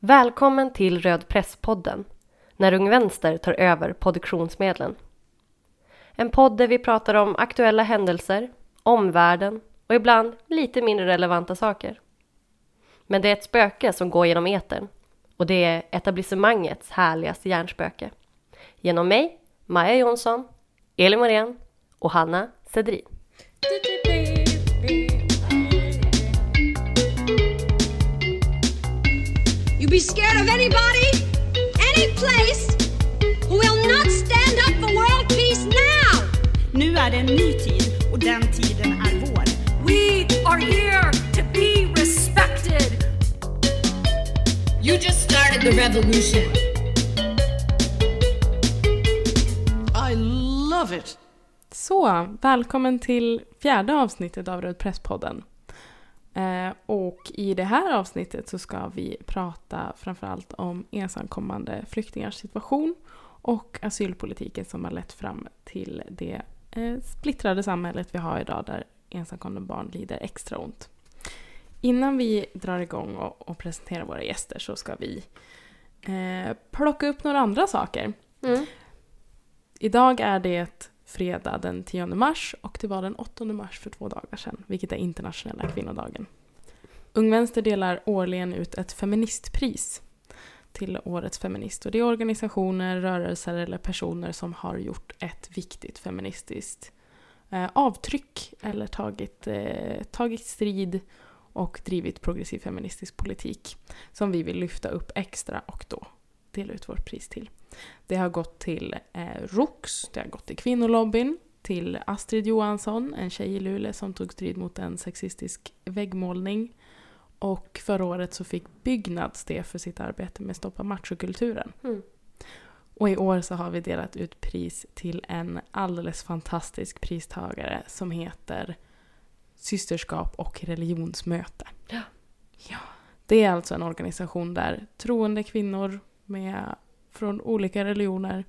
Välkommen till Röd Presspodden, när Ung Vänster tar över produktionsmedlen. En podd där vi pratar om aktuella händelser, omvärlden och ibland lite mindre relevanta saker. Men det är ett spöke som går genom etern och det är etablissemangets härligaste hjärnspöke. Genom mig, Maja Jonsson, Elin Morén och Hanna Sedrin. You be scared of anybody, any place who will not stand up for world peace now. Nu är det en ny tid och den tiden är vår. We are here to be respected. You just started the revolution. I love it. Så, välkommen till fjärde avsnittet av Röd Presspodden. Eh, och i det här avsnittet så ska vi prata framförallt om ensamkommande flyktingars situation och asylpolitiken som har lett fram till det eh, splittrade samhället vi har idag där ensamkommande barn lider extra ont. Innan vi drar igång och, presenterar våra gäster så ska vi eh, plocka upp några andra saker. Mm. Idag är det fredag den 10 mars och det var den 8 mars för två dagar sedan, vilket är internationella kvinnodagen. Ung Vänster delar årligen ut ett feministpris till årets feminist och det är organisationer, rörelser eller personer som har gjort ett viktigt feministiskt eh, avtryck eller tagit, eh, tagit strid och drivit progressiv feministisk politik som vi vill lyfta upp extra och då dela ut vårt pris till. Det har gått till eh, ROX, det har gått till kvinnolobbyn, till Astrid Johansson, en tjej i Luleå som tog strid mot en sexistisk väggmålning. Och förra året så fick Byggnads det för sitt arbete med Stoppa machokulturen. Mm. Och i år så har vi delat ut pris till en alldeles fantastisk pristagare som heter Systerskap och religionsmöte. Ja. ja. Det är alltså en organisation där troende kvinnor med, från olika religioner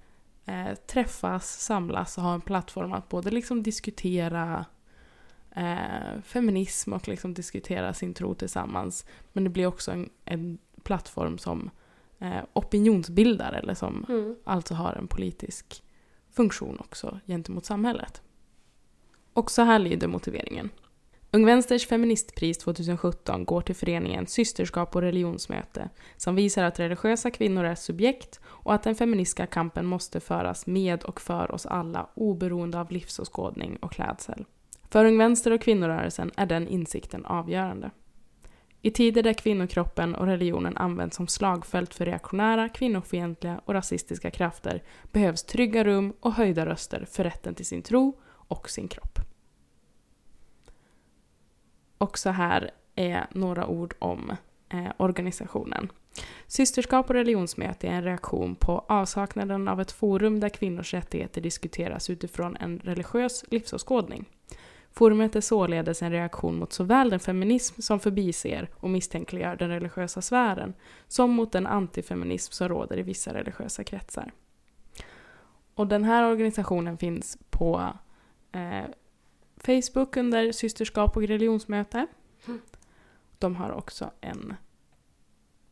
eh, träffas, samlas och har en plattform att både liksom diskutera eh, feminism och liksom diskutera sin tro tillsammans. Men det blir också en, en plattform som eh, opinionsbildar eller som Mm. alltså har en politisk funktion också gentemot samhället. Och så här lyder motiveringen. Ung Vänsters feministpris 2017 går till föreningen Systerskap och religionsmöte som visar att religiösa kvinnor är subjekt och att den feministiska kampen måste föras med och för oss alla oberoende av livsåskådning och klädsel. För Ung Vänster och kvinnorörelsen är den insikten avgörande. I tider där kvinnokroppen och religionen används som slagfält för reaktionära, kvinnofientliga och rasistiska krafter behövs trygga rum och höjda röster för rätten till sin tro och sin kropp. Och så här är några ord om eh, organisationen. Systerskap och religionsmöte är en reaktion på avsaknaden av ett forum där kvinnors rättigheter diskuteras utifrån en religiös livsåskådning. Forumet är således en reaktion mot såväl den feminism som förbiser och misstänkliggör den religiösa sfären, som mot den antifeminism som råder i vissa religiösa kretsar. Och den här organisationen finns på eh, Facebook under systerskap och religionsmöte. De har också en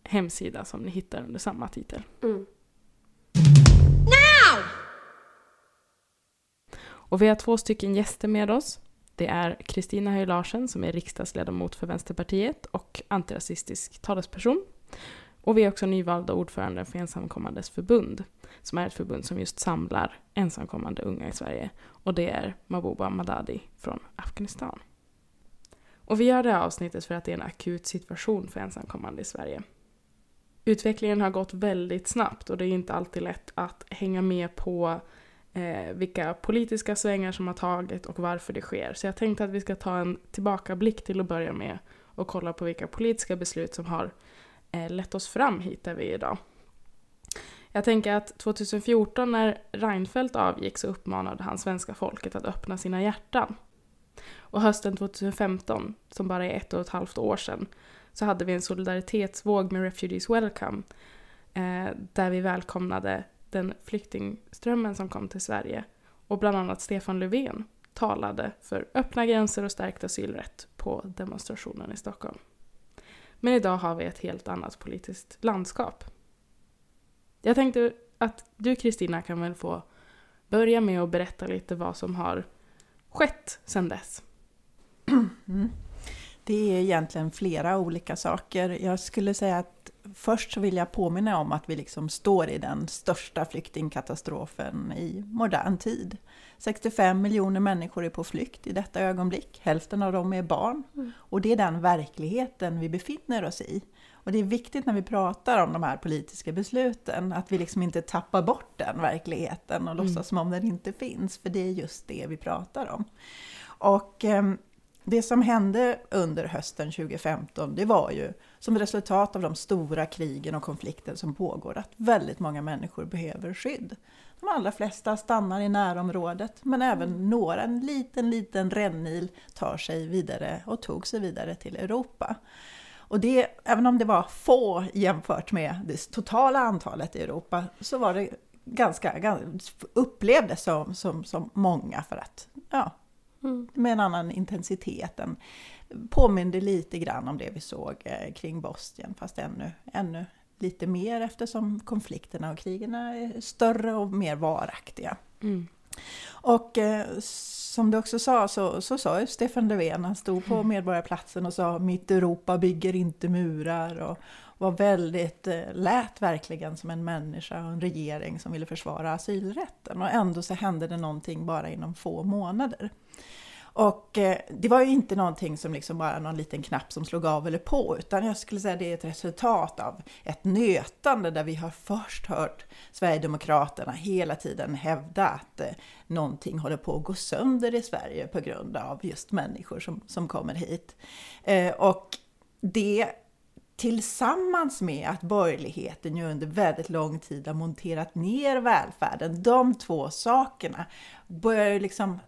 hemsida som ni hittar under samma titel. Mm. Now! Och vi har två stycken gäster med oss. Det är Kristina Höj Larsen som är riksdagsledamot för Vänsterpartiet och antirasistisk talesperson. Och vi är också nyvalda ordförande för Ensamkommandes förbund, som är ett förbund som just samlar ensamkommande unga i Sverige. Och det är Mabuba Madadi från Afghanistan. Och vi gör det här avsnittet för att det är en akut situation för ensamkommande i Sverige. Utvecklingen har gått väldigt snabbt och det är inte alltid lätt att hänga med på eh, vilka politiska svängar som har tagit och varför det sker. Så jag tänkte att vi ska ta en tillbakablick till att börja med och kolla på vilka politiska beslut som har eh, lett oss fram hit där vi är idag. Jag tänker att 2014 när Reinfeldt avgick så uppmanade han svenska folket att öppna sina hjärtan. Och hösten 2015, som bara är ett och ett halvt år sedan, så hade vi en solidaritetsvåg med Refugees Welcome eh, där vi välkomnade den flyktingströmmen som kom till Sverige och bland annat Stefan Löfven talade för öppna gränser och stärkt asylrätt på demonstrationen i Stockholm. Men idag har vi ett helt annat politiskt landskap. Jag tänkte att du Kristina kan väl få börja med att berätta lite vad som har skett sedan dess. Det är egentligen flera olika saker. Jag skulle säga att först så vill jag påminna om att vi liksom står i den största flyktingkatastrofen i modern tid. 65 miljoner människor är på flykt i detta ögonblick. Hälften av dem är barn. Och det är den verkligheten vi befinner oss i. Och det är viktigt när vi pratar om de här politiska besluten att vi liksom inte tappar bort den verkligheten och låtsas som om den inte finns. För det är just det vi pratar om. Och ehm, det som hände under hösten 2015, det var ju som resultat av de stora krigen och konflikter som pågår, att väldigt många människor behöver skydd. De allra flesta stannar i närområdet, men även några, en liten, liten rännil tar sig vidare och tog sig vidare till Europa. Och det, även om det var få jämfört med det totala antalet i Europa, så var det ganska, ganska upplevdes som, som, som många för att, ja, med en annan intensitet. Den påminde lite grann om det vi såg eh, kring Bosnien, fast ännu, ännu lite mer eftersom konflikterna och krigen är större och mer varaktiga. Och eh, som du också sa så, så sa ju Stefan Löfven, han stod på Medborgarplatsen och sa mitt Europa bygger inte murar och var väldigt, eh, lät verkligen som en människa och en regering som ville försvara asylrätten. Och ändå så hände det någonting bara inom få månader. Och eh, det var ju inte någonting som liksom bara någon liten knapp som slog av eller på, utan jag skulle säga det är ett resultat av ett nötande där vi har först hört Sverigedemokraterna hela tiden hävda att eh, någonting håller på att gå sönder i Sverige på grund av just människor som, som kommer hit. Eh, och det tillsammans med att borgerligheten ju under väldigt lång tid har monterat ner välfärden, de två sakerna börjar ju liksom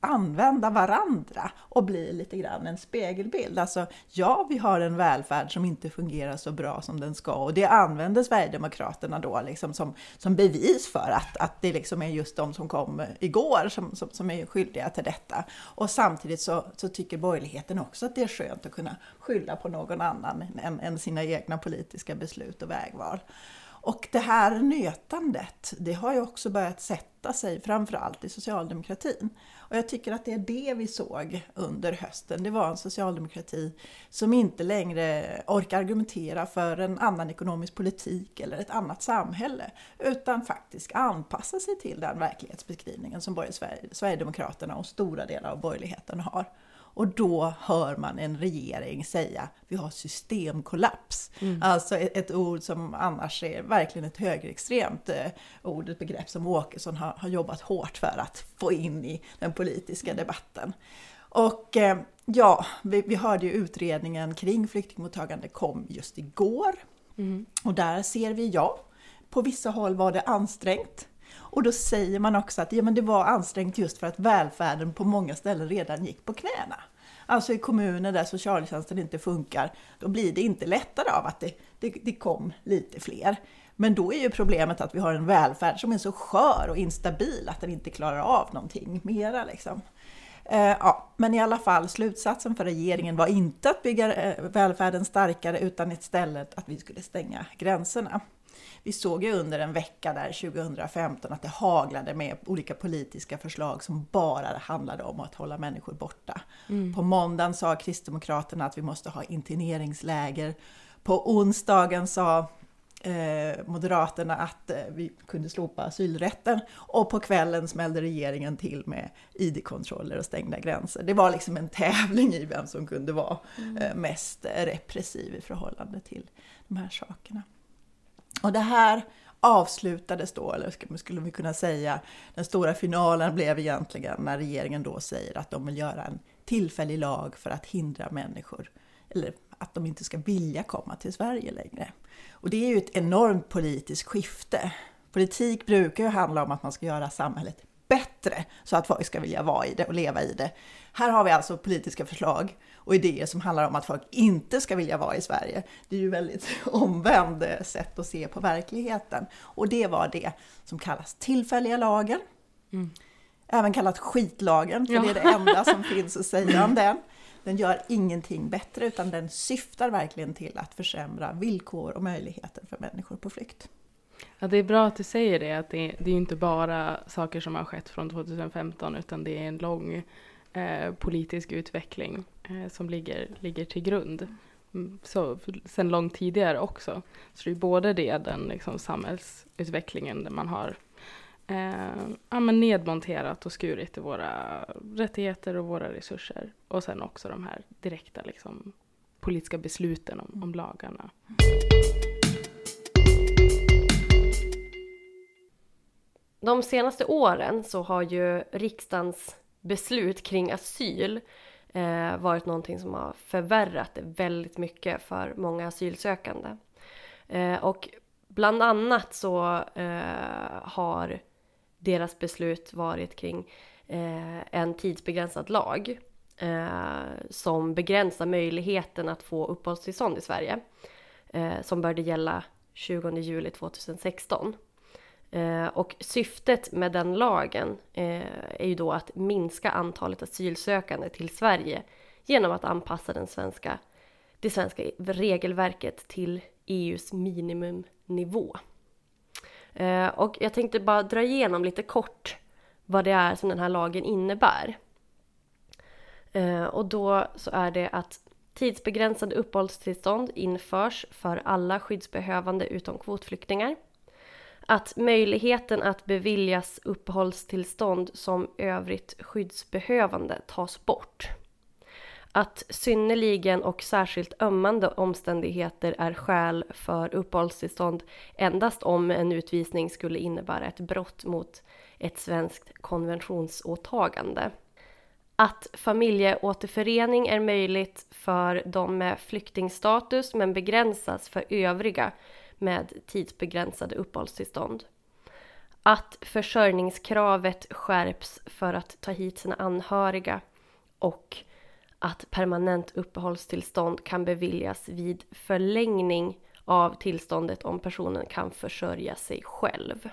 använda varandra och bli lite grann en spegelbild. Alltså, ja, vi har en välfärd som inte fungerar så bra som den ska och det använder Sverigedemokraterna då liksom som, som bevis för att, att det liksom är just de som kom igår som, som, som är skyldiga till detta. Och samtidigt så, så tycker borgerligheten också att det är skönt att kunna skylla på någon annan än, än sina egna politiska beslut och vägval. Och det här nötandet, det har ju också börjat sätta sig, framförallt i socialdemokratin. Och jag tycker att det är det vi såg under hösten. Det var en socialdemokrati som inte längre orkar argumentera för en annan ekonomisk politik eller ett annat samhälle, utan faktiskt anpassa sig till den verklighetsbeskrivningen som både Sverigedemokraterna och stora delar av borgerligheten har. Och då hör man en regering säga vi har systemkollaps. Mm. Alltså ett, ett, ord som annars är verkligen ett högerextremt eh, ord, ett begrepp som Åkesson har, har jobbat hårt för att få in i den politiska debatten. Och eh, ja, vi, vi hörde ju utredningen kring flyktingmottagande kom just igår. Mm. Och där ser vi, ja, på vissa håll var det ansträngt. Och då säger man också att ja, men det var ansträngt just för att välfärden på många ställen redan gick på knäna. Alltså i kommuner där socialtjänsten inte funkar, då blir det inte lättare av att det, det, det kom lite fler. Men då är ju problemet att vi har en välfärd som är så skör och instabil att den inte klarar av någonting mera. Liksom. Eh, ja, men i alla fall, slutsatsen för regeringen var inte att bygga eh, välfärden starkare utan istället att vi skulle stänga gränserna vi såg ju under en vecka där 2015 att det haglade med olika politiska förslag som bara handlade om att hålla människor borta. Mm. På måndagen sa Kristdemokraterna att vi måste ha interneringsläger. På onsdagen sa eh, Moderaterna att eh, vi kunde slopa asylrätten och på kvällen smällde regeringen till med ID-kontroller och stängda gränser. Det var liksom en tävling i vem som kunde vara mm. eh, mest repressiv i förhållande till de här sakerna. Och det här avslutades då, eller skulle vi kunna säga, den stora finalen blev egentligen när regeringen då säger att de vill göra en tillfällig lag för att hindra människor, eller att de inte ska vilja komma till Sverige längre. Och det är ju ett enormt politiskt skifte. Politik brukar ju handla om att man ska göra samhället bättre så att folk ska vilja vara i det och leva i det. Här har vi alltså politiska förslag och idéer som handlar om att folk inte ska vilja vara i Sverige. Det är ju väldigt omvänd sätt att se på verkligheten. Och det var det som kallas tillfälliga lagen. Mm. Även kallat skitlagen, för ja. det är det enda som finns att säga om den. Den gör ingenting bättre utan den syftar verkligen till att försämra villkor och möjligheter för människor på flykt. Ja, det är bra att du säger det, att det, det är inte bara saker som har skett från 2015 utan det är en lång eh, politisk utveckling eh, som ligger, ligger till grund. Mm, så sen långt tidigare också. Så det är både det, den liksom, samhällsutvecklingen där man har eh, ja, men nedmonterat och skurit i våra rättigheter och våra resurser. Och sen också de här direkta liksom, politiska besluten om, om lagarna. Mm. De senaste åren så har ju riksdagens beslut kring asyl eh, varit någonting som har förvärrat det väldigt mycket för många asylsökande. Eh, och bland annat så eh, har deras beslut varit kring eh, en tidsbegränsad lag eh, som begränsar möjligheten att få uppehållstillstånd i Sverige eh, som började gälla 20 juli 2016. Eh, och syftet med den lagen eh, är ju då att minska antalet asylsökande till Sverige genom att anpassa den svenska, det svenska regelverket till EUs minimumnivå. Eh, och jag tänkte bara dra igenom lite kort vad det är som den här lagen innebär. Eh, och då så är det att tidsbegränsade uppehållstillstånd införs för alla skyddsbehövande utom kvotflyktingar att möjligheten att beviljas uppehållstillstånd som övrigt skyddsbehövande tas bort. Att synnerligen och särskilt ömmande omständigheter är skäl för uppehållstillstånd endast om en utvisning skulle innebära ett brott mot ett svenskt konventionsåtagande. Att familjeåterförening är möjligt för de med flyktingstatus men begränsas för övriga med tidsbegränsade uppehållstillstånd. Att försörjningskravet skärps för att ta hit sina anhöriga och att permanent uppehållstillstånd kan beviljas vid förlängning av tillståndet om personen kan försörja sig själv.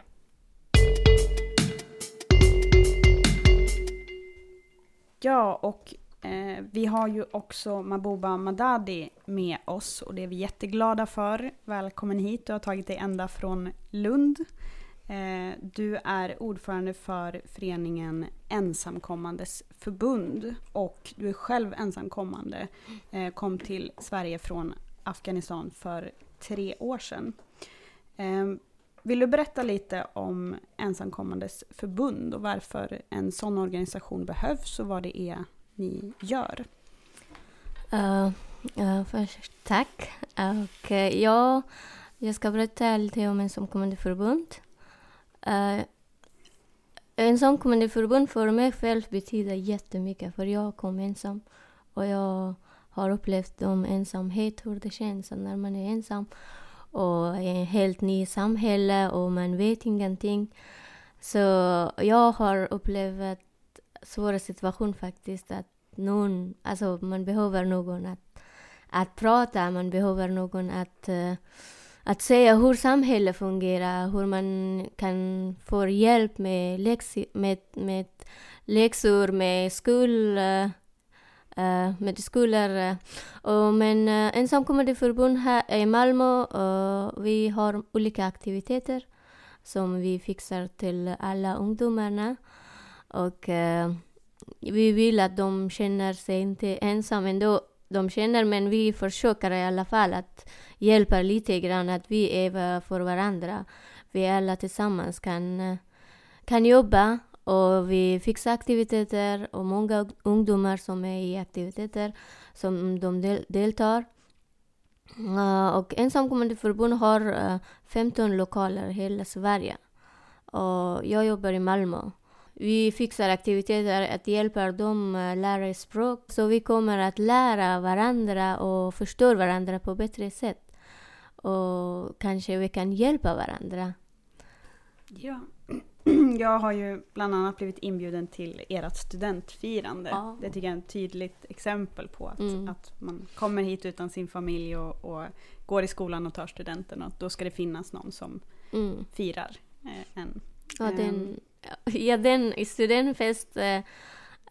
Ja, och eh, vi har ju också Mabuba Madadi med oss och det är vi jätteglada för. Välkommen hit, du har tagit dig ända från Lund. Eh, du är ordförande för föreningen Ensamkommandes förbund och du är själv ensamkommande. Eh, kom till Sverige från Afghanistan för tre år sedan. Eh, vill du berätta lite om Ensamkommandes förbund och varför en sån organisation behövs och vad det är ni gör? Uh, uh, först, tack. Och, uh, ja, jag ska berätta lite om ensamkommande förbund. Uh, ensamkommande förbund för mig själv betyder jättemycket för jag kom ensam och jag har upplevt om ensamhet, hur det känns när man är ensam och i ett helt nytt samhälle och man vet ingenting. Så jag har upplevt svåra situation faktiskt att någon, alltså man behöver någon att, att prata, man behöver någon att, eh, att säga hur samhället fungerar, hur man kan få hjälp med, läxi, med, med läxor, med skol, eh, eh, med skolor. Och, men uh, ensamkommande förbund här i Malmö, uh, vi har olika aktiviteter som vi fixar till alla ungdomarna. Och eh, vi vill att de känner sig inte ensamma ändå. De känner, men vi försöker i alla fall att hjälpa lite grann, att vi är för varandra. Vi alla tillsammans kan, kan jobba och vi fixar aktiviteter och många ungdomar som är i aktiviteter som de del deltar. Uh, och Ensamkommande förbund har eh, uh, 15 lokaler i hela Sverige. Och jag jobbar i Malmö. Vi fixar aktiviteter att hjälpa dem uh, lära språk. Så vi kommer att lära varandra och förstå varandra på bättre sätt. Och kanske vi kan hjälpa varandra. Ja. Jag har ju bland annat blivit inbjuden till ert studentfirande. Ja. Det tycker jag är ett tydligt exempel på att, Mm. att man kommer hit utan sin familj och, och går i skolan och tar studenten och då ska det finnas någon som Mm. firar eh, en. Ja, Ehm. den, ja, den studentfest, eh,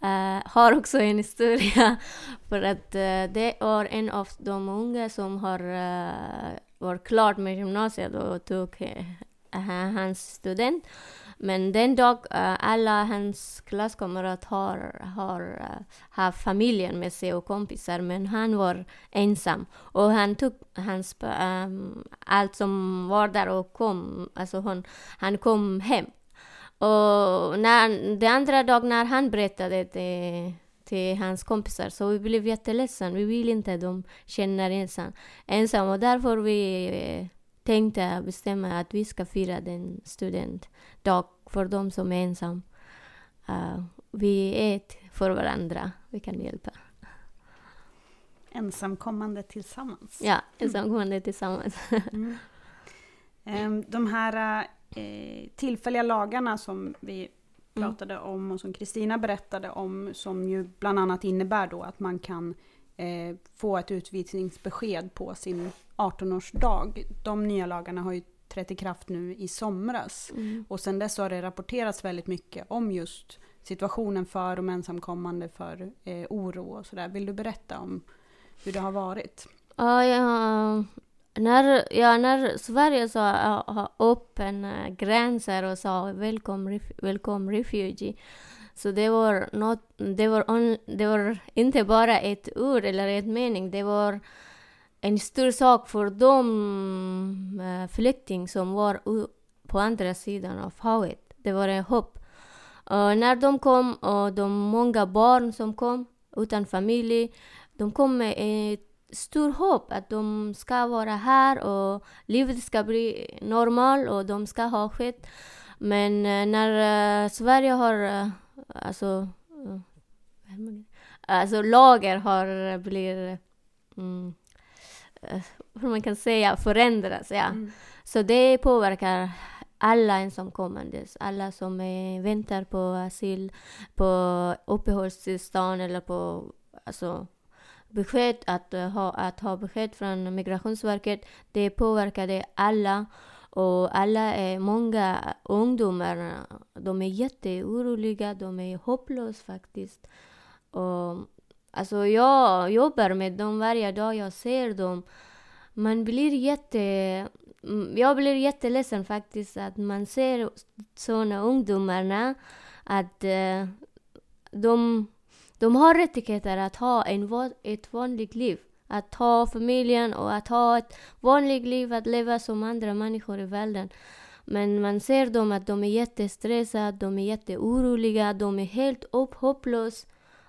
eh, har också en historia. För att eh, det var en av de unga som har eh, var klar med gymnasiet och tog eh, eh, hans student. Men den dag eh, alla hans klasskamrater har, har uh, haft familjen med sig och kompisar, men han var ensam. Och han tog hans, um, allt som var där och kom, alltså hon, han kom hem. Och när, den andra dagen när han berättade till, till hans kompisar så vi blev jätteledsen. Vi vill inte att de känner ensam. ensam. Och därför vi eh, tänkte bestämma att vi ska fira den studentdag för de som är ensam. Uh, vi är ett för varandra. Vi kan hjälpa. Ensamkommande tillsammans. Ja, ensamkommande tillsammans. mm. um, de här eh, tillfälliga lagarna som vi mm. pratade mm. om och som Kristina berättade om som ju bland annat innebär då att man kan eh, få ett utvisningsbesked på sin 18-årsdag. De nya lagarna har ju trätt i kraft nu i somras. Mm. Och sen dess har det rapporterats väldigt mycket om just situationen för de ensamkommande, för eh, oro och sådär. Vill du berätta om hur det har varit? Ja, ja när, ja, när Sverige sa ha öppen eh, gränser och sa välkommen välkom refugee, så det var, not, det, var on, det var inte bara ett ord eller ett mening, det var en stor sak för de eh, flyktingar som var på andra sidan av havet. Det var ett hopp. Uh, när de kom, och de många barn som kom utan familj, de kom med ett stor hopp att de ska vara här och livet ska bli normalt och de ska ha skett. Men uh, när uh, Sverige har, uh, alltså, alltså lagar har blivit, mm, hur man kan säga, förändrats. Ja. Mm. Så det påverkar alla ensamkommande, alla som är, väntar på asyl, på uppehållstillstånd eller på alltså, besked, att eh, ha, att ha besked från Migrationsverket, det påverkade alla. Och alla är, många ungdomar, de är jätteoroliga, de är hopplösa faktiskt. Och, alltså jag jobbar med dem varje dag, jag ser dem. Man blir jätte... Jag blir jätteledsen faktiskt att man ser såna ungdomarna, att eh, de de har rättigheter att ha en, ett vanligt liv. Att ha familjen och att ha ett vanligt liv, att leva som andra människor i världen. Men man ser dem att de är jättestressade, de är jätteoroliga, de är helt hopplösa.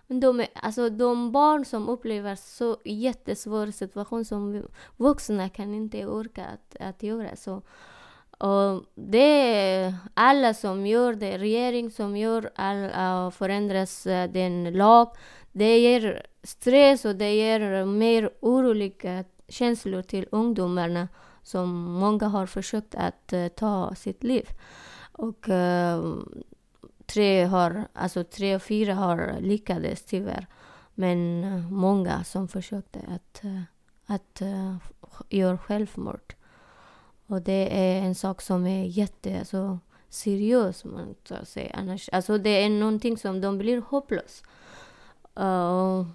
De, är, alltså, de barn som upplever så jättesvår situation som vuxna kan inte orka att, att göra. Så och det är alla som gör det, regering som gör, all, förändras eh, den lag. Det ger stress och det ger mer oroliga eh, känslor till ungdomarna som många har försökt att uh, ta sitt liv. Och uh, tre, har, alltså tre och fyra har lyckats tyvärr. Men många som försökte att, att göra självmord. Och det är en sak som är jätte, alltså, seriös, man ska säga. Annars, alltså det är någonting som de blir hopplösa. Uh,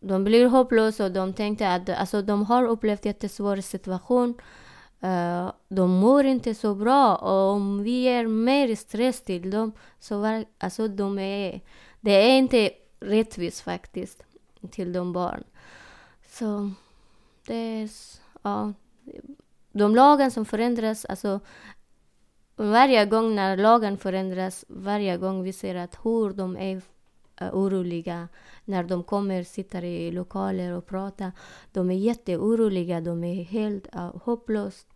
de blir hopplösa och de tänkte att alltså, de har upplevt jättesvår situation. Uh, de mår inte så bra och om vi ger mer stress till dem så var, alltså, de är, det är inte rättvist faktiskt till de barn. Så det är, ja, de lagen som förändras, alltså varje gång när lagen förändras, varje gång vi ser att hur de är eh, oroliga när de kommer, sitter i lokaler och pratar. De är jätteoroliga, de är helt eh, uh, hopplösa.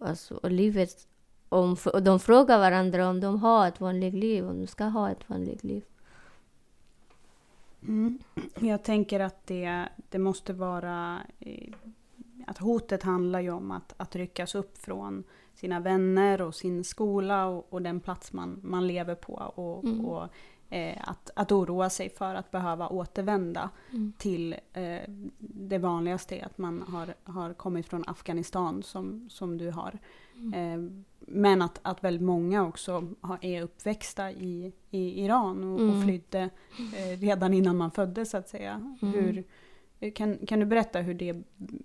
Alltså, livet, om, och de frågar varandra om de har ett vanligt liv, om de ska ha ett vanligt liv. Mm. Jag tänker att det, det måste vara eh, att hotet handlar ju om att, att ryckas upp från sina vänner och sin skola och, och den plats man, man lever på. Och, mm. och eh, att, att oroa sig för att behöva återvända mm. till eh, det vanligaste, att man har, har kommit från Afghanistan som, som du har. Mm. Eh, men att, att väldigt många också har, är uppväxta i, i Iran och, Mm. och flydde eh, redan innan man föddes så att säga. Mm. Hur, kan, kan du berätta hur det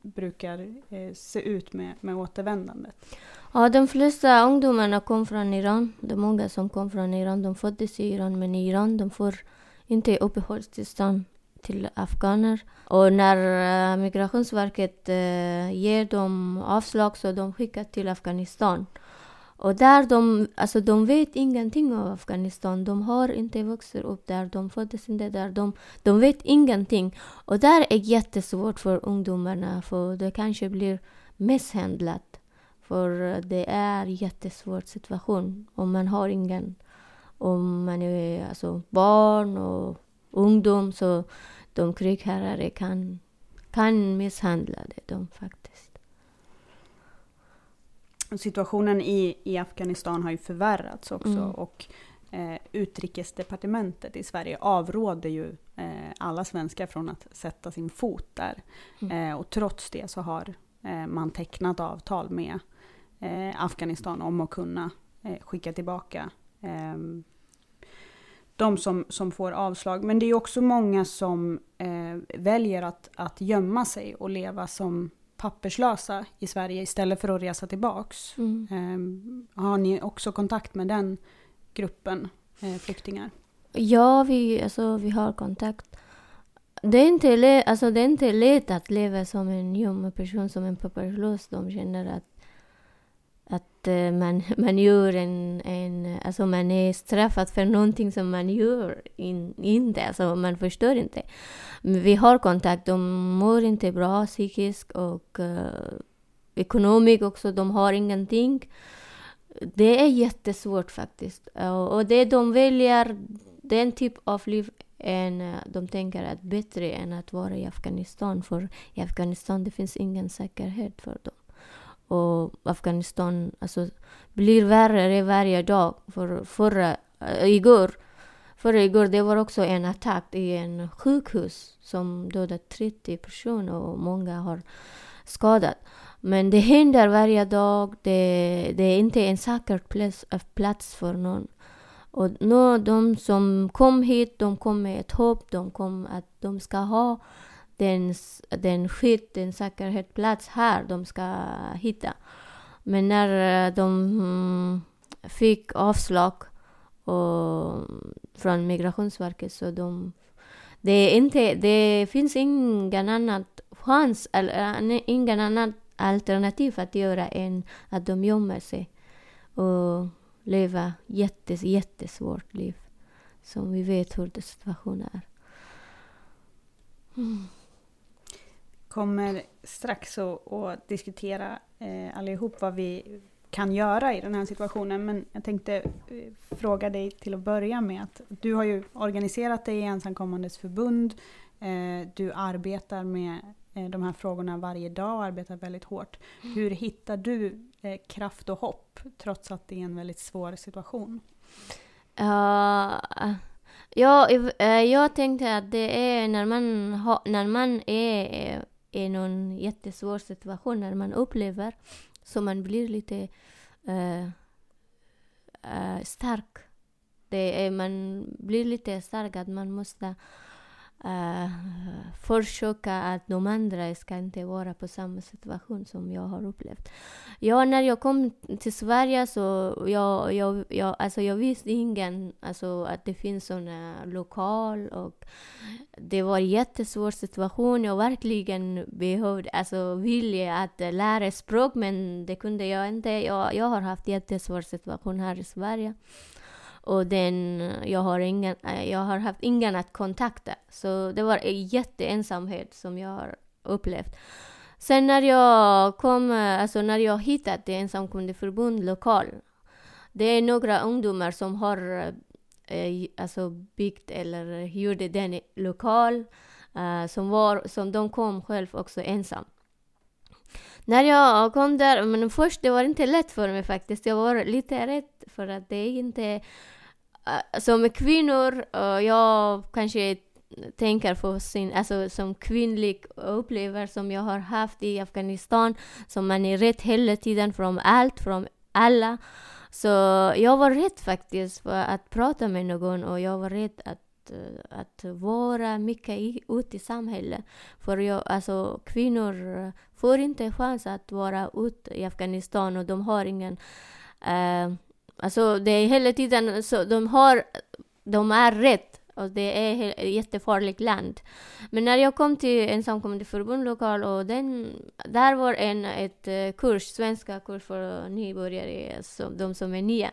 brukar eh, se ut med, med återvändandet? Ja, de flesta ungdomarna kom från Iran. Det är många som kom från Iran. De föddes i Iran, men i Iran de får inte uppehållstillstånd till afghaner. Och när eh, Migrationsverket eh, ger dem avslag så de skickas till Afghanistan. Och där de, alltså de vet ingenting om Afghanistan. De har inte vuxit upp där, de föddes inte där. De, de vet ingenting. Och där är jättesvårt för ungdomarna, för det kanske blir misshandlat. För det är en jättesvår situation om man har ingen, om man är alltså barn och ungdom så de krigherrar kan, kan misshandla dem, faktiskt. Situationen i, i Afghanistan har ju förvärrats också Mm. och eh, utrikesdepartementet i Sverige avråder ju eh, alla svenskar från att sätta sin fot där. Mm. Eh, och trots det så har eh, man tecknat avtal med eh, Afghanistan om att kunna eh, skicka tillbaka eh, de som, som får avslag. Men det är också många som väljer att, att gömma sig och leva som papperslösa i Sverige istället för att resa tillbaks. Mm. Eh, har ni också kontakt med den gruppen eh, flyktingar? Ja, vi, alltså, vi har kontakt. Det är, inte lätt, alltså, det är inte lätt att leva som en gömd person, som en papperslös. De känner att, att eh, man, man gör en, en... Alltså man är straffad för någonting som man gör in, inte. Alltså man förstår inte. Vi har kontakt. De mår inte bra psykiskt och uh, ekonomiskt också. De har ingenting. Det är jättesvårt faktiskt. Och och det de väljer, den typ av liv än eh, de tänker att bättre än att vara i Afghanistan. För i Afghanistan det finns ingen säkerhet för dem. Och Afghanistan alltså, blir värre varje dag. För förra, äh, igår, förra igår det var också en attack i en sjukhus som dödade 30 personer och många har skadat. Men det händer varje dag. Det, det är inte en säker plats, eh, plats för någon. Och nu, de som kom hit, de kom med ett hopp. De kom att de ska ha den, den skydd, den säkerhetsplats här de ska hitta. Men när eh, de mm, fick avslag och, från Migrationsverket så de... Det, är inte, det finns ingen annan chans, eller eh, ingen annan alternativ att göra än att de gömmer sig och leva jättes, jättesvårt liv. Som vi vet hur situationen är. Mm kommer strax att, att diskutera eh, allihop vad vi kan göra i den här situationen. Men jag tänkte eh, fråga dig till att börja med att du har ju organiserat dig i Ensamkommandes förbund. Eh, du arbetar med eh, de här frågorna varje dag och arbetar väldigt hårt. Hur hittar du eh, kraft och hopp trots att det är en väldigt svår situation? Uh, ja, uh, jag tänkte att det är när man, när man är i någon jättesvår situation, när man upplever så man blir lite uh, stark. Det är, man blir lite stark att man måste uh, försöka att de andra ska inte vara på samma situation som jag har upplevt. Ja, när jag kom till Sverige så jag, jag, jag, alltså jag visste ingen alltså att det finns såna lokal och det var en jättesvår situation. Jag verkligen behövde, alltså ville att lära språk men det kunde jag inte. Jag, jag har haft jättesvår situation här i Sverige. Och den, jag, har ingen, eh, jag har haft ingen att kontakta. Så det var en jätteensamhet som jag har upplevt. Sen när jag kom, eh, alltså när jag hittade ensamkommandeförbund lokal. Det är några ungdomar som har eh, alltså byggt eller gjorde den lokal. Eh, som, var, som de kom själv också ensam. När jag kom där, men först det var inte lätt för mig faktiskt. Jag var lite rädd för att det är inte... Uh, som kvinnor, uh, jag kanske tänker på sin, alltså som kvinnlig upplever som jag har haft i Afghanistan, som man är rädd hela tiden från allt, från alla. Så jag var rädd faktiskt för att prata med någon och jag var rädd att, eh, att vara mycket i, ute i samhället. För jag, alltså, kvinnor får inte chans att vara ute i Afghanistan och de har ingen... uh, alltså det är hela tiden så de har... De är rätt och det är ett jättefarligt land. Men när jag kom till ensamkommande förbund lokal och den, där var en ett eh, kurs, svenska kurs för nybörjare, så, de som är nya.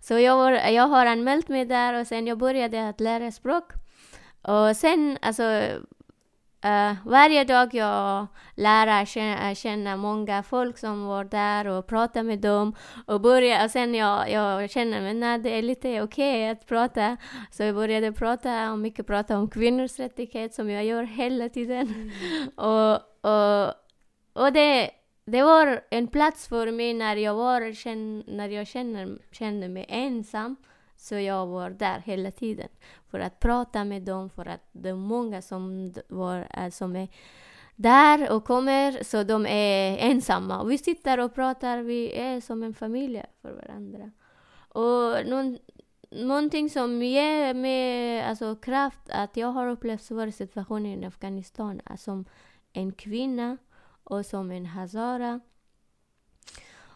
Så jag, var, jag har anmält mig där och sen jag började att lära språk. Och sen, alltså, Uh, varje dag jag lär känna, känna många folk som var där och prata med dem. Och, börja, och sen jag, jag känner att det är lite okej okay att prata. Så jag började prata och mycket prata om kvinnors rättighet som jag gör hela tiden. Mm. och, och, och det, det var en plats för mig när jag, var, när jag känner, kände mig ensam. Så jag var där hela tiden för att prata med dem, för att det är många som, var, eh, som är där och kommer, så de är ensamma. Vi sitter och pratar, vi är som en familj för varandra. Och någon, någonting som ger mig alltså, kraft, att jag har upplevt svåra situationer i Afghanistan eh, som en kvinna och som en hazara.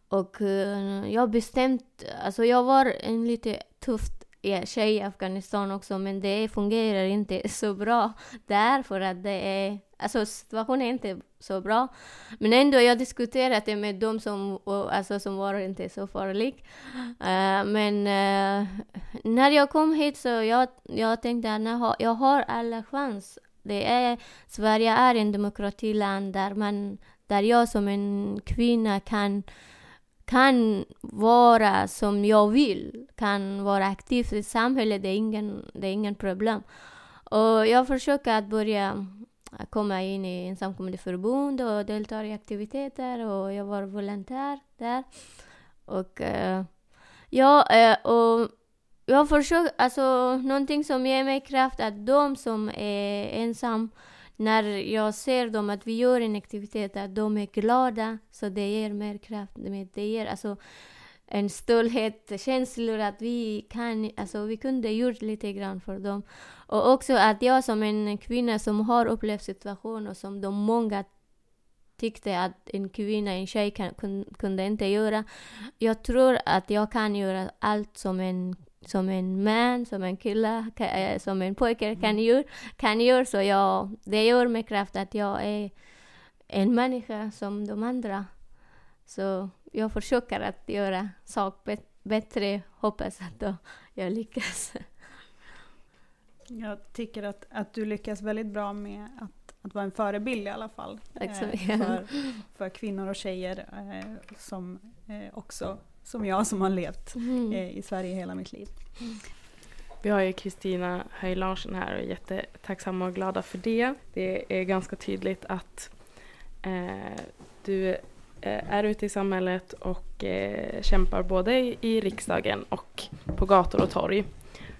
Och uh, jag bestämt, alltså jag var en lite tuff tjej i Afghanistan också, men det fungerar inte så bra där för att det är, alltså situationen är inte så bra. Men ändå, jag diskuterat det med dem som, alltså, som var inte så farlig. Uh, men uh, när jag kom hit så jag, jag tänkte att jag har alla chans. Det är, Sverige är en demokratiland där, man, där jag som en kvinna kan kan vara som jag vill, kan vara aktiv i samhället, det är ingen, det är ingen problem. Och jag försöker att börja äh, komma in i ensamkommande förbund och delta i aktiviteter och jag var volontär där. Och eh, ja, äh, och jag försöker, alltså någonting som ger mig kraft att de som är ensamma när jag ser dem att vi gör en aktivitet, att de är glada, så det ger mer kraft. Det ger alltså en stolthet, känslor att vi kan, alltså vi kunde gjort lite grann för dem. Och också att jag som en kvinna som har upplevt situationer som de många tyckte att en kvinna, en tjej kan, kunde inte göra. Jag tror att jag kan göra allt som en som en man, som en kille, eh, som en pojke kan mm. göra. Kan göra. Så jag, det gör mig kraft att jag är en människa som de andra. Så jag försöker att göra saker bättre, hoppas att jag lyckas. Jag tycker att, att du lyckas väldigt bra med att, att vara en förebild i alla fall. Eh, för, för kvinnor och tjejer eh, som eh, också som jag som har levt mm. eh, i Sverige hela mitt liv. Vi har ju Kristina Höj Larsson här och är jättetacksamma och glada för det. Det är ganska tydligt att eh, du eh, är ute i samhället och eh, kämpar både i, i riksdagen och på gator och torg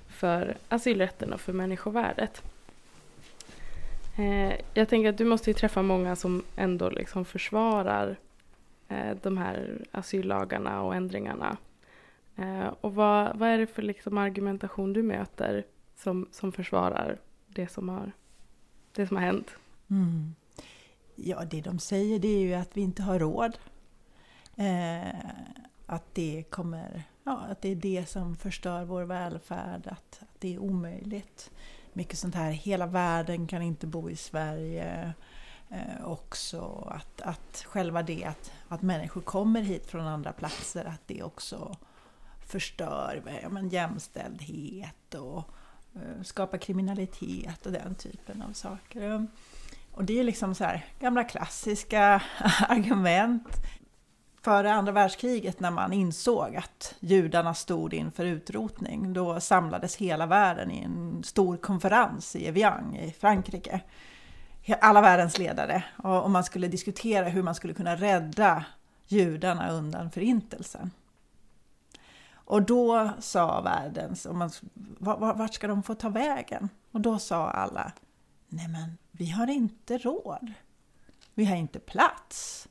för asylrätten och för människovärdet. Eh, jag tänker att du måste ju träffa många som ändå liksom försvarar eh, Eh, de här asyllagarna och ändringarna. Eh, och vad, vad är det för liksom argumentation du möter som, som försvarar det som har, det som har hänt? Mm. Ja, det de säger det är ju att vi inte har råd. Eh, att det kommer, ja, att det är det som förstör vår välfärd, att, att det är omöjligt. Mycket sånt här, hela världen kan inte bo i Sverige. Eh, också att, att själva det att, att människor kommer hit från andra platser, att det också förstör eh, ja, men jämställdhet och eh, skapar kriminalitet och den typen av saker. Eh, och det är liksom så här gamla klassiska argument. Före andra världskriget när man insåg att judarna stod inför utrotning, då samlades hela världen i en stor konferens i Evian i Frankrike alla världens ledare och, man skulle diskutera hur man skulle kunna rädda judarna undan förintelsen. Och då sa världens, och man, vart ska de få ta vägen? Och då sa alla, nej men vi har inte råd. Vi har inte plats.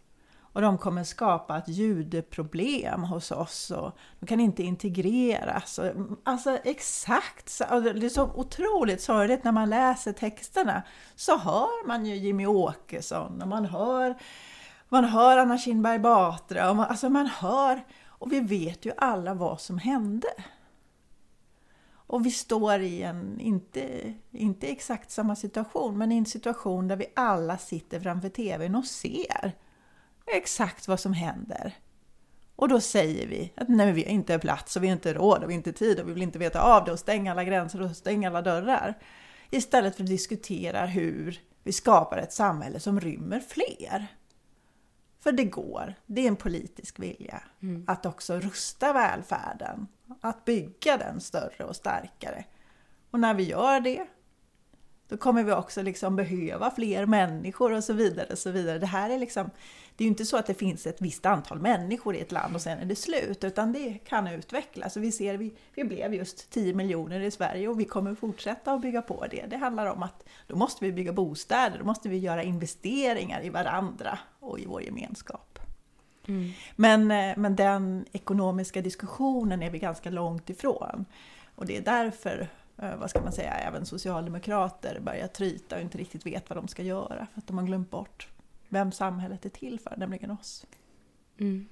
Och de kommer skapa ett ljudproblem hos oss och de kan inte integreras. Mm, alltså exakt, så, alltså, det är så otroligt sorgligt när man läser texterna. Så hör man ju Jimmy Åkesson och man hör, man hör Anna Kinberg Batra. Och man, alltså man hör, och vi vet ju alla vad som hände. Och vi står i en, inte, inte exakt samma situation, men i en situation där vi alla sitter framför TVn och ser exakt vad som händer. Och då säger vi att nej, vi har inte plats och vi har inte råd och vi har inte tid och vi vill inte veta av det och stänga alla gränser och stänga alla dörrar. Istället för att diskutera hur vi skapar ett samhälle som rymmer fler. För det går, det är en politisk vilja Mm. att också rusta välfärden, att bygga den större och starkare. Och när vi gör det, då kommer vi också liksom behöva fler människor och så vidare. Och så vidare. Det här är liksom, det är ju inte så att det finns ett visst antal människor i ett land och sen är det slut, utan det kan utvecklas. Och vi ser, vi, vi blev just 10 miljoner i Sverige och vi kommer fortsätta att bygga på det. Det handlar om att då måste vi bygga bostäder, då måste vi göra investeringar i varandra och i vår gemenskap. Mm. Men, eh, men den ekonomiska diskussionen är vi ganska långt ifrån. Och det är därför, eh, vad ska man säga, även socialdemokrater börjar tryta och inte riktigt vet vad de ska göra. För att de har glömt bort vem samhället är till för, nämligen oss. Mm.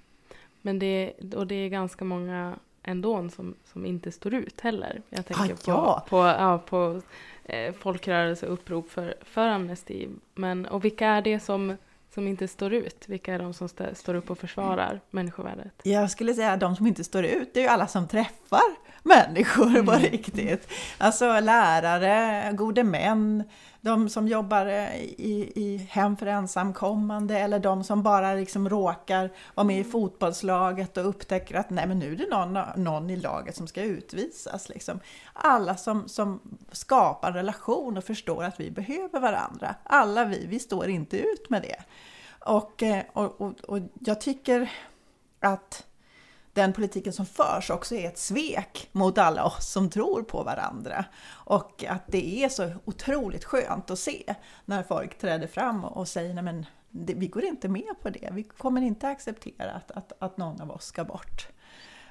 Men det, och det är ganska många ändå som, som inte står ut heller. Jag tänker Ah, på, ja. på, ja, på eh, folkrörelseupprop för, för amnesti. Men, och vilka är det som, som inte står ut? Vilka är de som stä, står upp och försvarar människovärdet? Jag skulle säga att de som inte står ut, det är ju alla som träffar människor på riktigt. Alltså lärare, gode män, de som jobbar eh, i, i hem för ensamkommande eller de som bara liksom råkar vara med i fotbollslaget och upptäcker att nej men nu är det någon, någon i laget som ska utvisas. Liksom. Alla som, som skapar relation och förstår att vi behöver varandra. Alla vi, vi står inte ut med det. Och, eh, och, och, och jag tycker att den politiken som förs också är ett svek mot alla oss som tror på varandra. Och att det är så otroligt skönt att se när folk träder fram och säger nej men det, vi går inte med på det, vi kommer inte acceptera att, att, att någon av oss ska bort.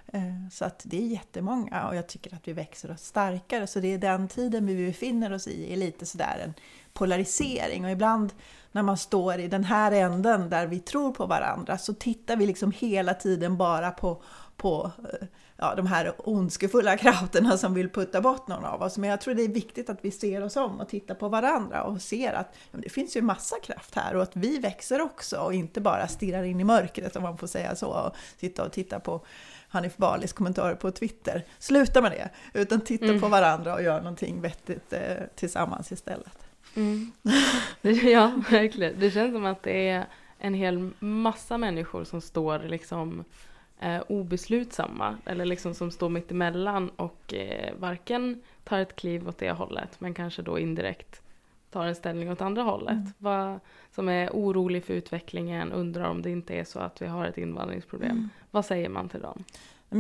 Eh, så att det är jättemånga och jag tycker att vi växer oss starkare. Så det är den tiden vi befinner oss i, är lite sådär en polarisering. Och ibland när man står i den här änden där vi tror på varandra så tittar vi liksom hela tiden bara på, på eh, ja, de här ondskefulla krafterna som vill putta bort någon av oss. Men jag tror det är viktigt att vi ser oss om och tittar på varandra och ser att ja, det finns ju massa kraft här och att vi växer också och inte bara stirrar in i mörkret om man får säga så och sitta och titta på Hanif Balis kommentarer på Twitter. Sluta med det, utan titta Mm. på varandra och gör någonting vettigt eh, tillsammans istället. Mm. Ja, verkligen. Det känns som att det är en hel massa människor som står liksom eh, obeslutsamma eller liksom som står mitt emellan och eh, varken tar ett kliv åt det hållet men kanske då indirekt tar en ställning åt andra hållet. Mm. Vad, som är orolig för utvecklingen, undrar om det inte är så att vi har ett invandringsproblem. Mm. Vad säger man till dem?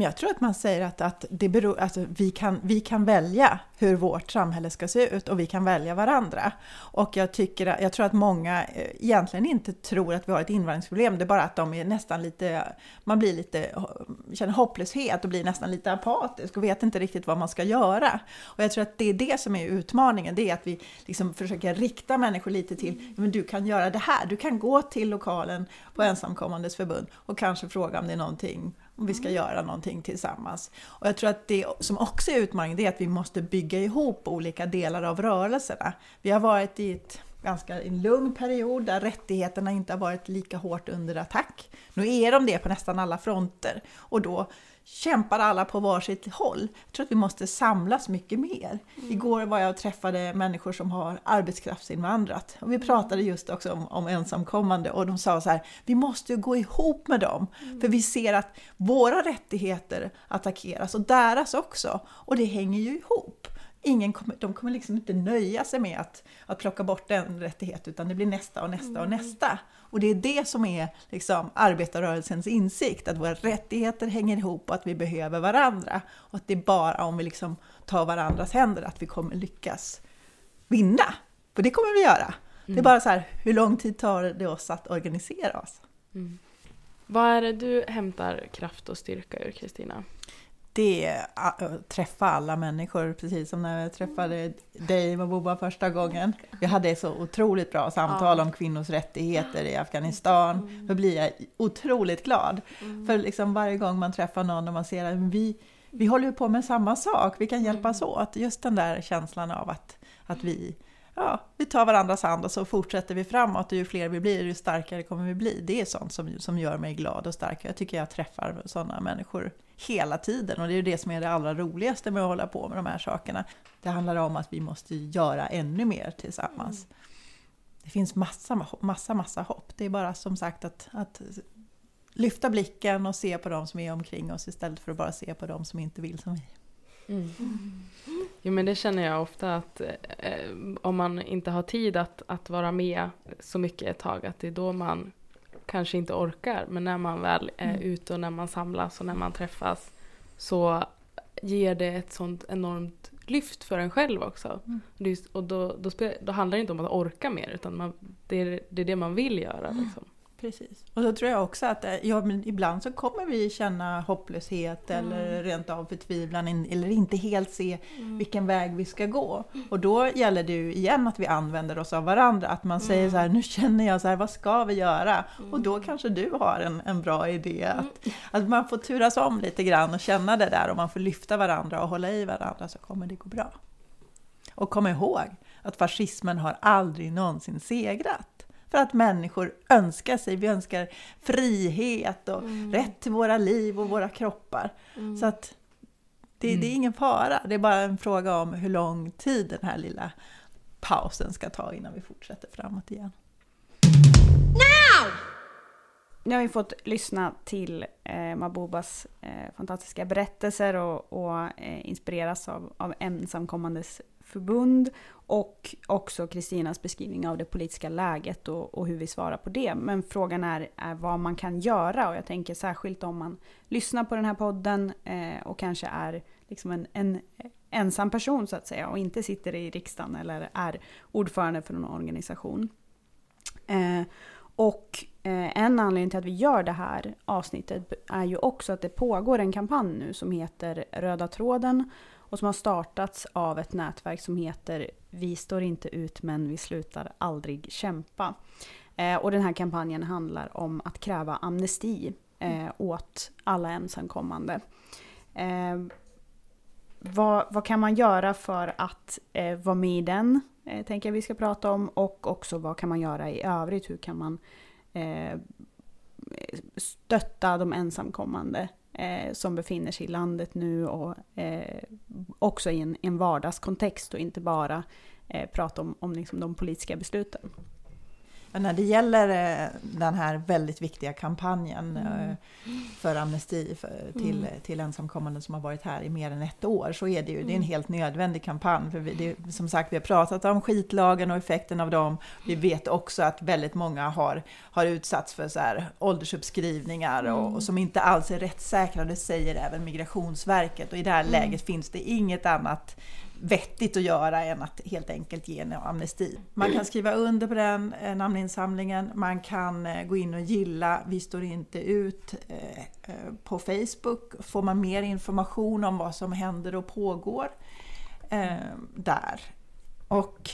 Jag tror att man säger att, att det beror, alltså vi, kan, vi kan välja hur vårt samhälle ska se ut och vi kan välja varandra. Och jag, tycker, jag tror att många eh, egentligen inte tror att vi har ett invandringsproblem, det är bara att de är nästan lite, man blir lite, känner hopplöshet och blir nästan lite apatisk och vet inte riktigt vad man ska göra. Och jag tror att det är det som är utmaningen, det är att vi liksom försöker rikta människor lite till, men du kan göra det här, du kan gå till lokalen på ensamkommandes förbund och kanske fråga om det är någonting om vi ska göra någonting tillsammans. Och jag tror att det som också är utmaningen det är att vi måste bygga ihop olika delar av rörelserna. Vi har varit i ett ganska en lugn period där rättigheterna inte har varit lika hårt under attack. Nu är de det på nästan alla fronter och då kämpar alla på varsitt håll. Jag tror att vi måste samlas mycket mer. Igår var jag och träffade människor som har arbetskraftsinvandrat och vi pratade just också om, om ensamkommande och de sa så här, vi måste ju gå ihop med dem för vi ser att våra rättigheter attackeras och deras också och det hänger ju ihop. Ingen kommer, de kommer liksom inte nöja sig med att, att plocka bort en rättighet utan det blir nästa och nästa och nästa. Och det är det som är liksom arbetarrörelsens insikt, att våra rättigheter hänger ihop och att vi behöver varandra. Och att det är bara om vi liksom tar varandras händer att vi kommer lyckas vinna. För det kommer vi göra. Det är bara så här, hur lång tid tar det oss att organisera oss? Mm. Vad är det du hämtar kraft och styrka ur, Kristina? Det är att träffa alla människor, precis som när jag träffade dig och Boba första gången. Vi hade så otroligt bra samtal om kvinnors rättigheter i Afghanistan. Då blir jag otroligt glad. För liksom varje gång man träffar någon och man ser att vi, vi håller på med samma sak, vi kan hjälpas åt. Just den där känslan av att, att vi, ja, vi tar varandras hand och så fortsätter vi framåt. Och ju fler vi blir, ju starkare kommer vi bli. Det är sånt som, som gör mig glad och stark. Jag tycker jag träffar sådana människor hela tiden. Och det är ju det som är det allra roligaste med att hålla på med de här sakerna. Det handlar om att vi måste göra ännu mer tillsammans. Det finns massa, massa, massa hopp. Det är bara som sagt att, att lyfta blicken och se på de som är omkring oss istället för att bara se på de som inte vill som vi. Jo, men det känner jag ofta att eh, om man inte har tid att, att vara med så mycket ett tag, att det är då man kanske inte orkar. Men när man väl är ute och när man samlas och när man träffas så ger det ett sånt enormt lyft för en själv också. Just- Och då, då, då handlar det inte om att orka mer, utan man, det, är, det är det man vill göra. Liksom. Precis. Och då tror jag också att eh, ja, men ibland så kommer vi känna hopplöshet eller rent av förtvivlan eller inte helt se vilken väg vi ska gå. Och då gäller det ju igen att vi använder oss av varandra, att man säger så här, nu känner jag så här, vad ska vi göra? Och då kanske du har en, en bra idé, att, att man får turas om lite grann och känna det där och man får lyfta varandra och hålla i varandra så kommer det gå bra. Och kom ihåg att fascismen har aldrig någonsin segrat. För att människor önskar sig, vi önskar frihet och rätt till våra liv och våra kroppar. Så att det, det är ingen fara, det är bara en fråga om hur lång tid den här lilla pausen ska ta innan vi fortsätter framåt igen. Now! Nu har vi fått lyssna till eh, Mabobas eh, fantastiska berättelser och, och eh, inspireras av, av ensamkommandes förbund och också Kristinas beskrivning av det politiska läget och, och hur vi svarar på det. Men frågan är, är vad man kan göra och jag tänker särskilt om man lyssnar på den här podden eh, och kanske är liksom en, en ensam person så att säga och inte sitter i riksdagen eller är ordförande för någon organisation. Eh, och eh, en anledning till att vi gör det här avsnittet är ju också att det pågår en kampanj nu som heter Röda tråden och som har startats av ett nätverk som heter Vi står inte ut men vi slutar aldrig kämpa. Eh, och den här kampanjen handlar om att kräva amnesti eh, åt alla ensamkommande. Eh, vad, vad kan man göra för att eh, vara med i den? Eh, tänker jag vi ska prata om. Och också vad kan man göra i övrigt? Hur kan man eh, stötta de ensamkommande eh, som befinner sig i landet nu och eh, också i en, en vardagskontext och inte bara eh, prata om, om liksom de politiska besluten. När det gäller eh, den här väldigt viktiga kampanjen eh, för amnesti för, till, till ensamkommande som har varit här i mer än ett år så är det ju det är en helt nödvändig kampanj. För vi, det, som sagt, vi har pratat om skitlagen och effekten av dem. Vi vet också att väldigt många har, har utsatts för så här åldersuppskrivningar och, och som inte alls är rättssäkra. Det säger även Migrationsverket och i det här läget finns det inget annat vettigt att göra än att helt enkelt ge en amnesti. Man kan skriva under på den eh, namninsamlingen, man kan eh, gå in och gilla Vi står inte ut eh, på Facebook. Får man mer information om vad som händer och pågår där. Och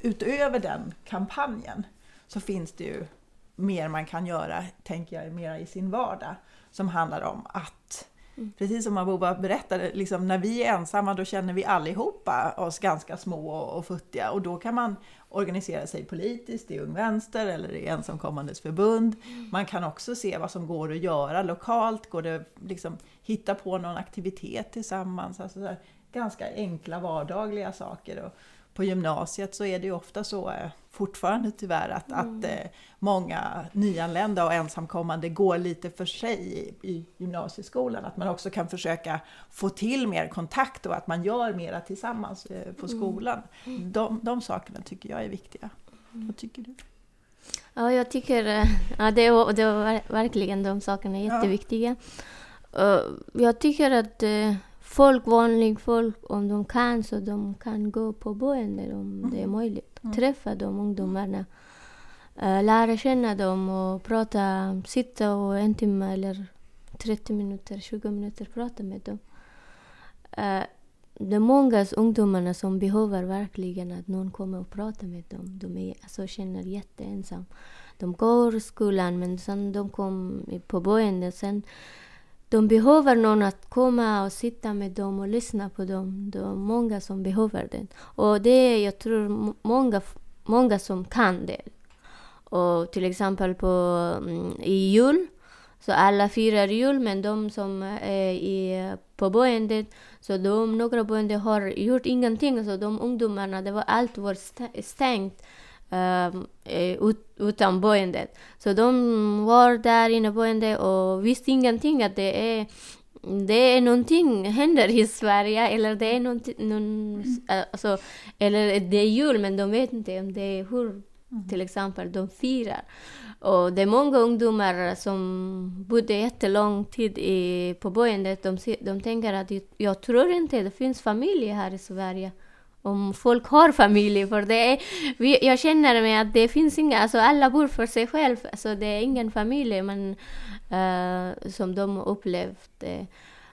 utöver den kampanjen så finns det ju mer man kan göra, tänker jag, mer i sin vardag. Som handlar om att Precis som Abuba berättade, liksom, när vi är ensamma då känner vi allihopa oss ganska små och, futtiga och då kan man organisera sig politiskt i Ung Vänster eller i Ensamkommandes förbund. Man kan också se vad som går att göra lokalt, går det liksom hitta på någon aktivitet tillsammans. Alltså så här, ganska enkla vardagliga saker. Och på gymnasiet så är det ju ofta så eh, fortfarande tyvärr att, att eh, många nyanlända och ensamkommande går lite för sig i, i gymnasieskolan. Att man också kan försöka få till mer kontakt och att man gör mera tillsammans eh, på skolan. De, de sakerna tycker jag är viktiga. Vad tycker du? Ja, jag tycker eh, ja, det, var, det var ver- verkligen de sakerna är Ja. jätteviktiga. Eh, jag tycker att eh, folk, vanligt folk, om de kan så de kan gå på boende om det är möjligt. Träffa de ungdomarna. eh, lära känna dem och prata, sitta och en timme eller 30 minuter, 20 minuter prata med dem. Eh, det är många ungdomarna som behöver verkligen att någon kommer och pratar med dem. De är, alltså, känner jätteensamma. De går i skolan men sen de kom på boendet. Sen de behöver någon att komma och sitta med dem och lyssna på dem. Det är många som behöver det. Och det är, jag tror, många, många som kan det. Och till exempel på, mm, i jul, så alla firar jul, men de som är i, på boendet, så de, några boenden har gjort ingenting. Så de ungdomarna, det var allt var stängt ut, utan boendet. Så de var där inne på boendet och visste ingenting att det är det är någonting händer i Sverige eller det är någonting, någon, alltså, eller det är jul men de vet inte om det är hur till exempel de firar. Och det är många ungdomar som bodde jättelång tid i, på boendet. De, de tänker att jag, jag tror inte det finns familj här i Sverige. Om folk har familj, för det är, vi, jag känner mig att det finns inga, alltså alla bor för sig själv, alltså det är ingen familj men, eh, som de upplevt. eh.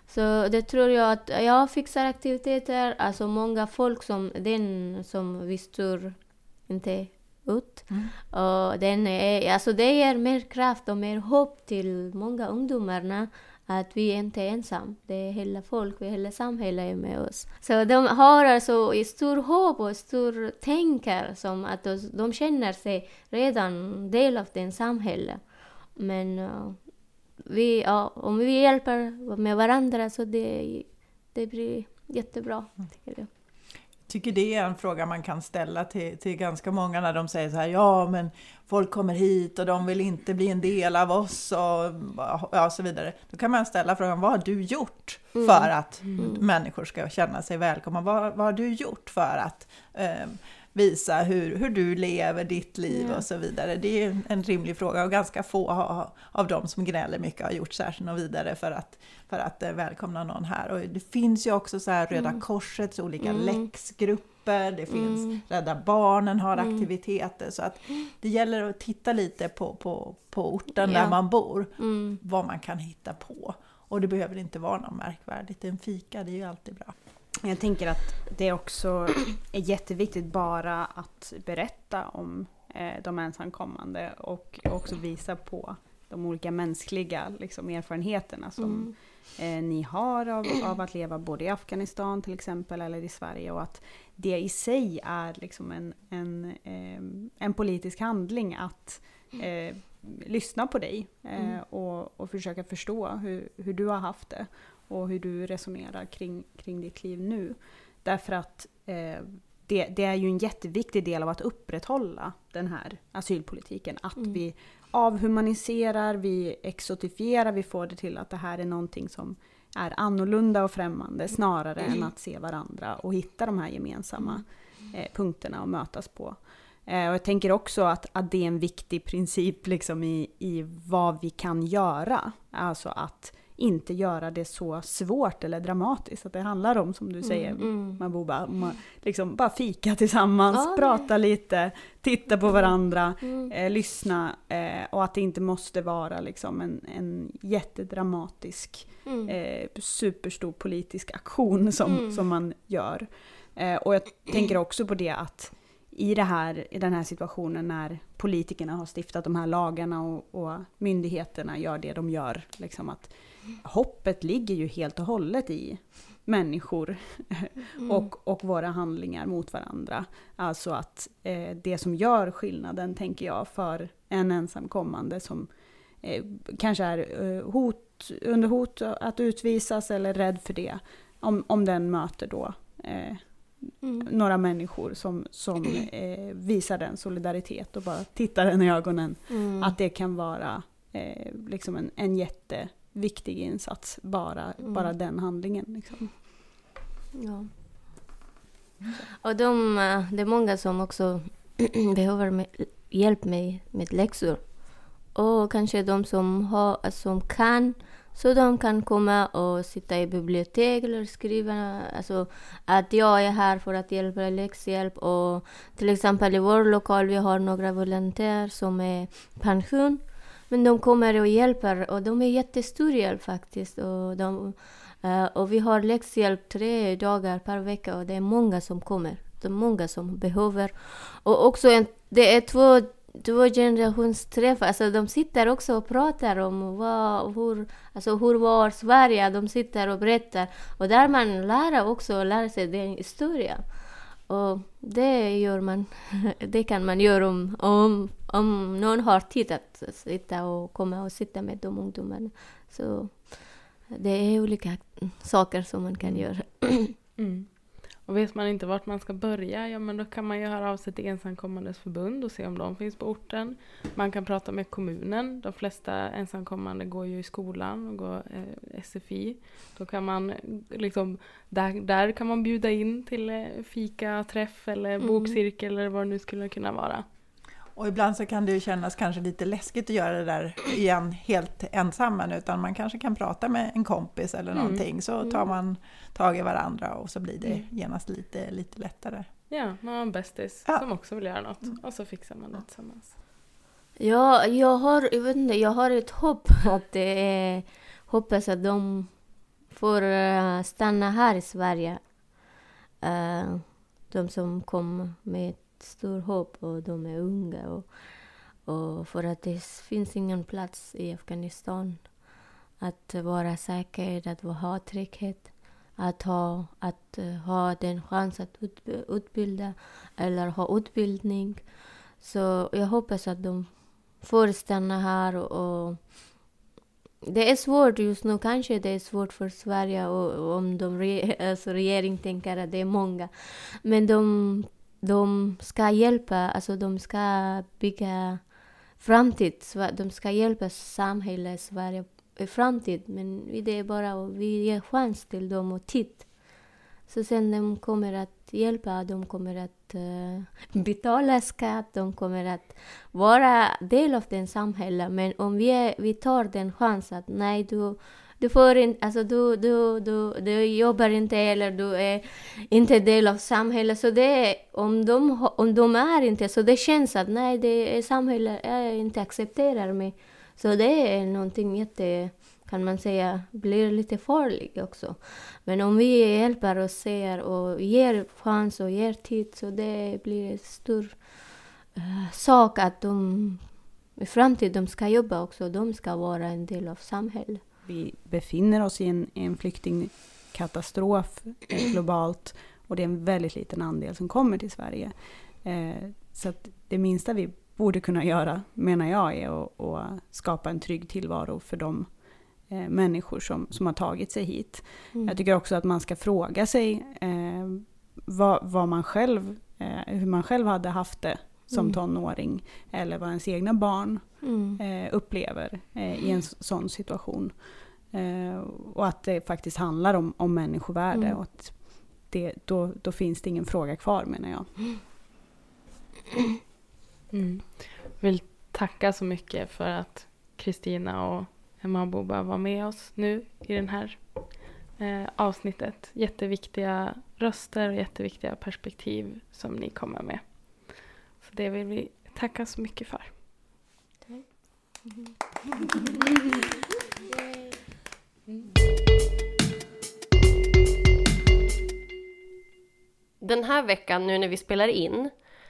Så det tror jag att jag fixar aktiviteter, alltså många folk som den som vi står inte ut. Och den är, alltså det ger mer kraft och mer hopp till många ungdomarna att vi inte är ensamma. Det är hela folk, vi hela samhället är med oss. Så de har alltså ett stort hopp och stor tänker som att de, de känner sig redan del av det samhället. Men uh, vi, ja, om vi hjälper med varandra så det, det blir jättebra, tycker jag. Tycker det är en fråga man kan ställa till, till ganska många när de säger så här, ja men folk kommer hit och de vill inte bli en del av oss och ja, så vidare. Då kan man ställa frågan, vad har du gjort för att människor ska känna sig välkomna? Vad, vad har du gjort för att eh, visa hur, hur du lever ditt liv och så vidare? Det är en rimlig fråga och ganska få ha- av dem som gnäller mycket har gjort särskilt något vidare för att, för att eh, välkomna någon här. Och det finns ju också så här Röda Korsets olika läxgrupper, det finns Rädda Barnen har aktiviteter så att det gäller att titta lite på, på, på orten Ja. där man bor, Mm. vad man kan hitta på. Och det behöver inte vara något märkvärdigt, en fika det är ju alltid bra. Jag tänker att det också är jätteviktigt bara att berätta om eh, de ensamkommande och också visa på de olika mänskliga liksom, erfarenheterna som eh, ni har av, av att leva både i Afghanistan till exempel eller i Sverige och att det i sig är liksom en, en, eh, en politisk handling att eh, lyssna på dig eh, och, och försöka förstå hur, hur du har haft det och hur du resonerar kring, kring ditt liv nu. Därför att eh, det, det är ju en jätteviktig del av att upprätthålla den här asylpolitiken. Att vi avhumaniserar, vi exotifierar, vi får det till att det här är någonting som är annorlunda och främmande snarare än att se varandra och hitta de här gemensamma eh, punkterna att mötas på. Eh, och jag tänker också att, att det är en viktig princip liksom i, i vad vi kan göra. Alltså att inte göra det så svårt eller dramatiskt. Att det handlar om, som du säger, Mabuba, om att liksom bara fika tillsammans, Ja, prata lite, titta på varandra, Mm. eh, lyssna. Eh, och att det inte måste vara liksom en, en jättedramatisk, Mm. eh, superstor politisk aktion som, som man gör. Eh, och jag tänker också på det att i, det här, i den här situationen när politikerna har stiftat de här lagarna och, och myndigheterna gör det de gör, liksom att hoppet ligger ju helt och hållet i människor och, och våra handlingar mot varandra. Alltså att eh, det som gör skillnaden, tänker jag, för en ensamkommande som eh, kanske är eh, hot, under hot att utvisas eller rädd för det, om, om den möter då eh, några människor som, som eh, visar den solidaritet och bara tittar den i ögonen. Mm. Att det kan vara eh, liksom en, en jätteviktig insats, bara, bara den handlingen. Liksom. Ja. Och de, eh, det är många som också behöver hjälp med, med läxor. Och kanske de som, har, som kan Så de kan komma och sitta i bibliotek eller skriva alltså, att jag är här för att hjälpa läxhjälp. Och till exempel i vår lokal vi har några volontärer som är pension. Men de kommer och hjälper och de är jättestor hjälp faktiskt. Och, de, eh, och vi har läxhjälp tre dagar per vecka och det är många som kommer. Det är många som behöver. Och också en, det är två två generationsträffar, alltså de sitter också och pratar om vad, hur, alltså hur var Sverige, de sitter och berättar. Och där man lär också lär sig den historien. Och det gör man, det kan man göra om, om, om någon har tid att sitta och komma och sitta med de ungdomarna. Så det är olika saker som man kan göra. Mm. Och vet man inte vart man ska börja, ja men då kan man ju höra av sig till ensamkommandes förbund och se om de finns på orten. Man kan prata med kommunen. De flesta ensamkommande går ju i skolan och går eh, SFI. Då kan man liksom, där, där kan man bjuda in till eh, fika, träff eller Mm. bokcirkel eller vad det nu skulle kunna vara. Och ibland så kan det ju kännas kanske lite läskigt att göra det där igen helt ensam, utan man kanske kan prata med en kompis eller Mm. någonting, så tar man tag i varandra och så blir det Mm. genast lite, lite lättare. Ja, man har en bästis Ja. som också vill göra något och så fixar man det tillsammans. Ja, jag har, jag vet inte, jag har ett hopp att det är, hoppas att de får eh, stanna här i Sverige. Eh, de som kom med stort hopp och de är unga. Och, och för att det finns ingen plats i Afghanistan. Att vara säker, att ha trygghet, att ha, att eh, ha den chans att utbilda eller ha utbildning. Så jag hoppas att de får stanna här och, och det är svårt just nu, kanske det är svårt för Sverige och, om de re, alltså regering tänker att det är många. Men de, de ska hjälpa, alltså de ska bygga framtid. De ska hjälpa samhället Sverige i framtid. Men det är bara att vi ger chans till dem och tid. Så sen de kommer att hjälpa, de kommer att uh, betala skatt, de kommer att vara del av den samhället. Men om vi, är, vi tar den chansen att nej, du, du får inte, alltså du, du, du, du jobbar inte eller du är inte del av samhället. Så det om de, om de är inte, så det känns att nej, det är samhället jag inte accepterar mig. Så det är någonting jätte, kan man säga, blir lite farligt också. Men om vi hjälper och ser och ger chans och ger tid så det blir en stor uh, sak att de i framtiden de ska jobba också. De ska vara en del av samhället. Vi befinner oss i en, en flyktingkatastrof eh, globalt och det är en väldigt liten andel som kommer till Sverige. Eh, så det minsta vi borde kunna göra, menar jag, är att, att skapa en trygg tillvaro för de eh, människor som, som har tagit sig hit. Mm. Jag tycker också att man ska fråga sig eh, vad, vad man själv, hur man själv hade haft det som Mm. tonåring, eller vad ens egna barn Mm. eh, upplever eh, i en sån situation. Eh, och att det faktiskt handlar om, om människovärde. Mm. Och att det, då, då finns det ingen fråga kvar menar jag. Mm. Vill tacka så mycket för att Kristina och Emma Boba var med oss nu i det här eh, avsnittet. Jätteviktiga röster och jätteviktiga perspektiv som ni kommer med. Så det vill vi tacka så mycket för. Den här veckan, nu när vi spelar in,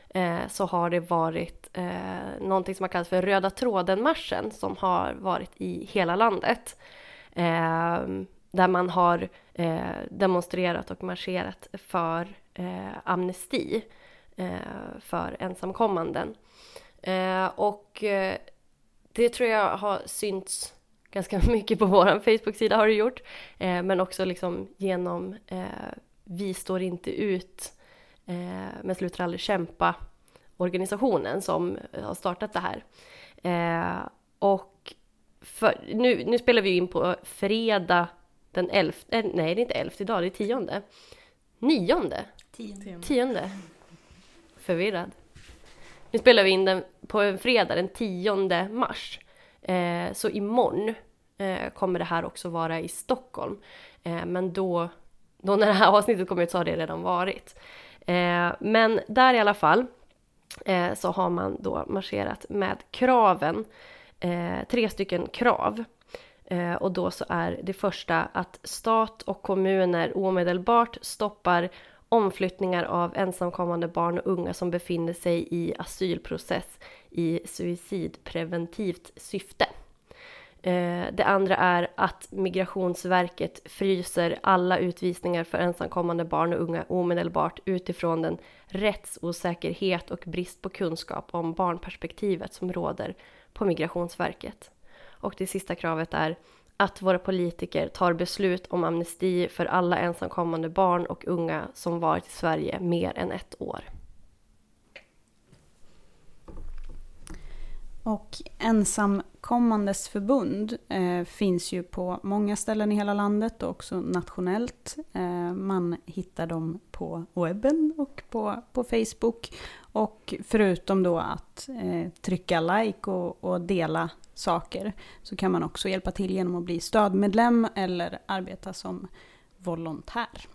eh, så har det varit eh, någonting som har kallats för Röda tråden-marschen som har varit i hela landet. Eh, där man har eh, demonstrerat och marscherat för eh, amnesti eh, för ensamkommanden. Eh, och eh, det tror jag har synts ganska mycket på vår Facebook-sida har det gjort. Eh, men också liksom genom eh, Vi står inte ut eh, men slutar aldrig kämpa organisationen som har startat det här. Eh, och för, nu, nu spelar vi in på fredag den 11, eh, nej det är inte 11 idag, det är tionde. Nionde? Tionde. Förvirrad. Nu spelar vi in den på en fredag den 10 mars. Eh, så imorgon eh, kommer det här också vara i Stockholm. Eh, men då, då när det här avsnittet kommer ut så har det redan varit. Eh, men där i alla fall eh, så har man då marscherat med kraven, eh, tre stycken krav. Eh, och då så är det första att stat och kommuner omedelbart stoppar omflyttningar av ensamkommande barn och unga som befinner sig i asylprocess i suicidpreventivt syfte. Eh, det andra är att Migrationsverket fryser alla utvisningar för ensamkommande barn och unga omedelbart utifrån den rättsosäkerhet och brist på kunskap om barnperspektivet som råder på Migrationsverket. Och det sista kravet är att våra politiker tar beslut om amnesti för alla ensamkommande barn och unga som varit i Sverige mer än ett år. Och ensamkommandes förbund eh, finns ju på många ställen i hela landet och också nationellt. Eh, man hittar dem på webben och på, på Facebook. Och förutom då att eh, trycka like och, och dela saker så kan man också hjälpa till genom att bli stödmedlem eller arbeta som volontär.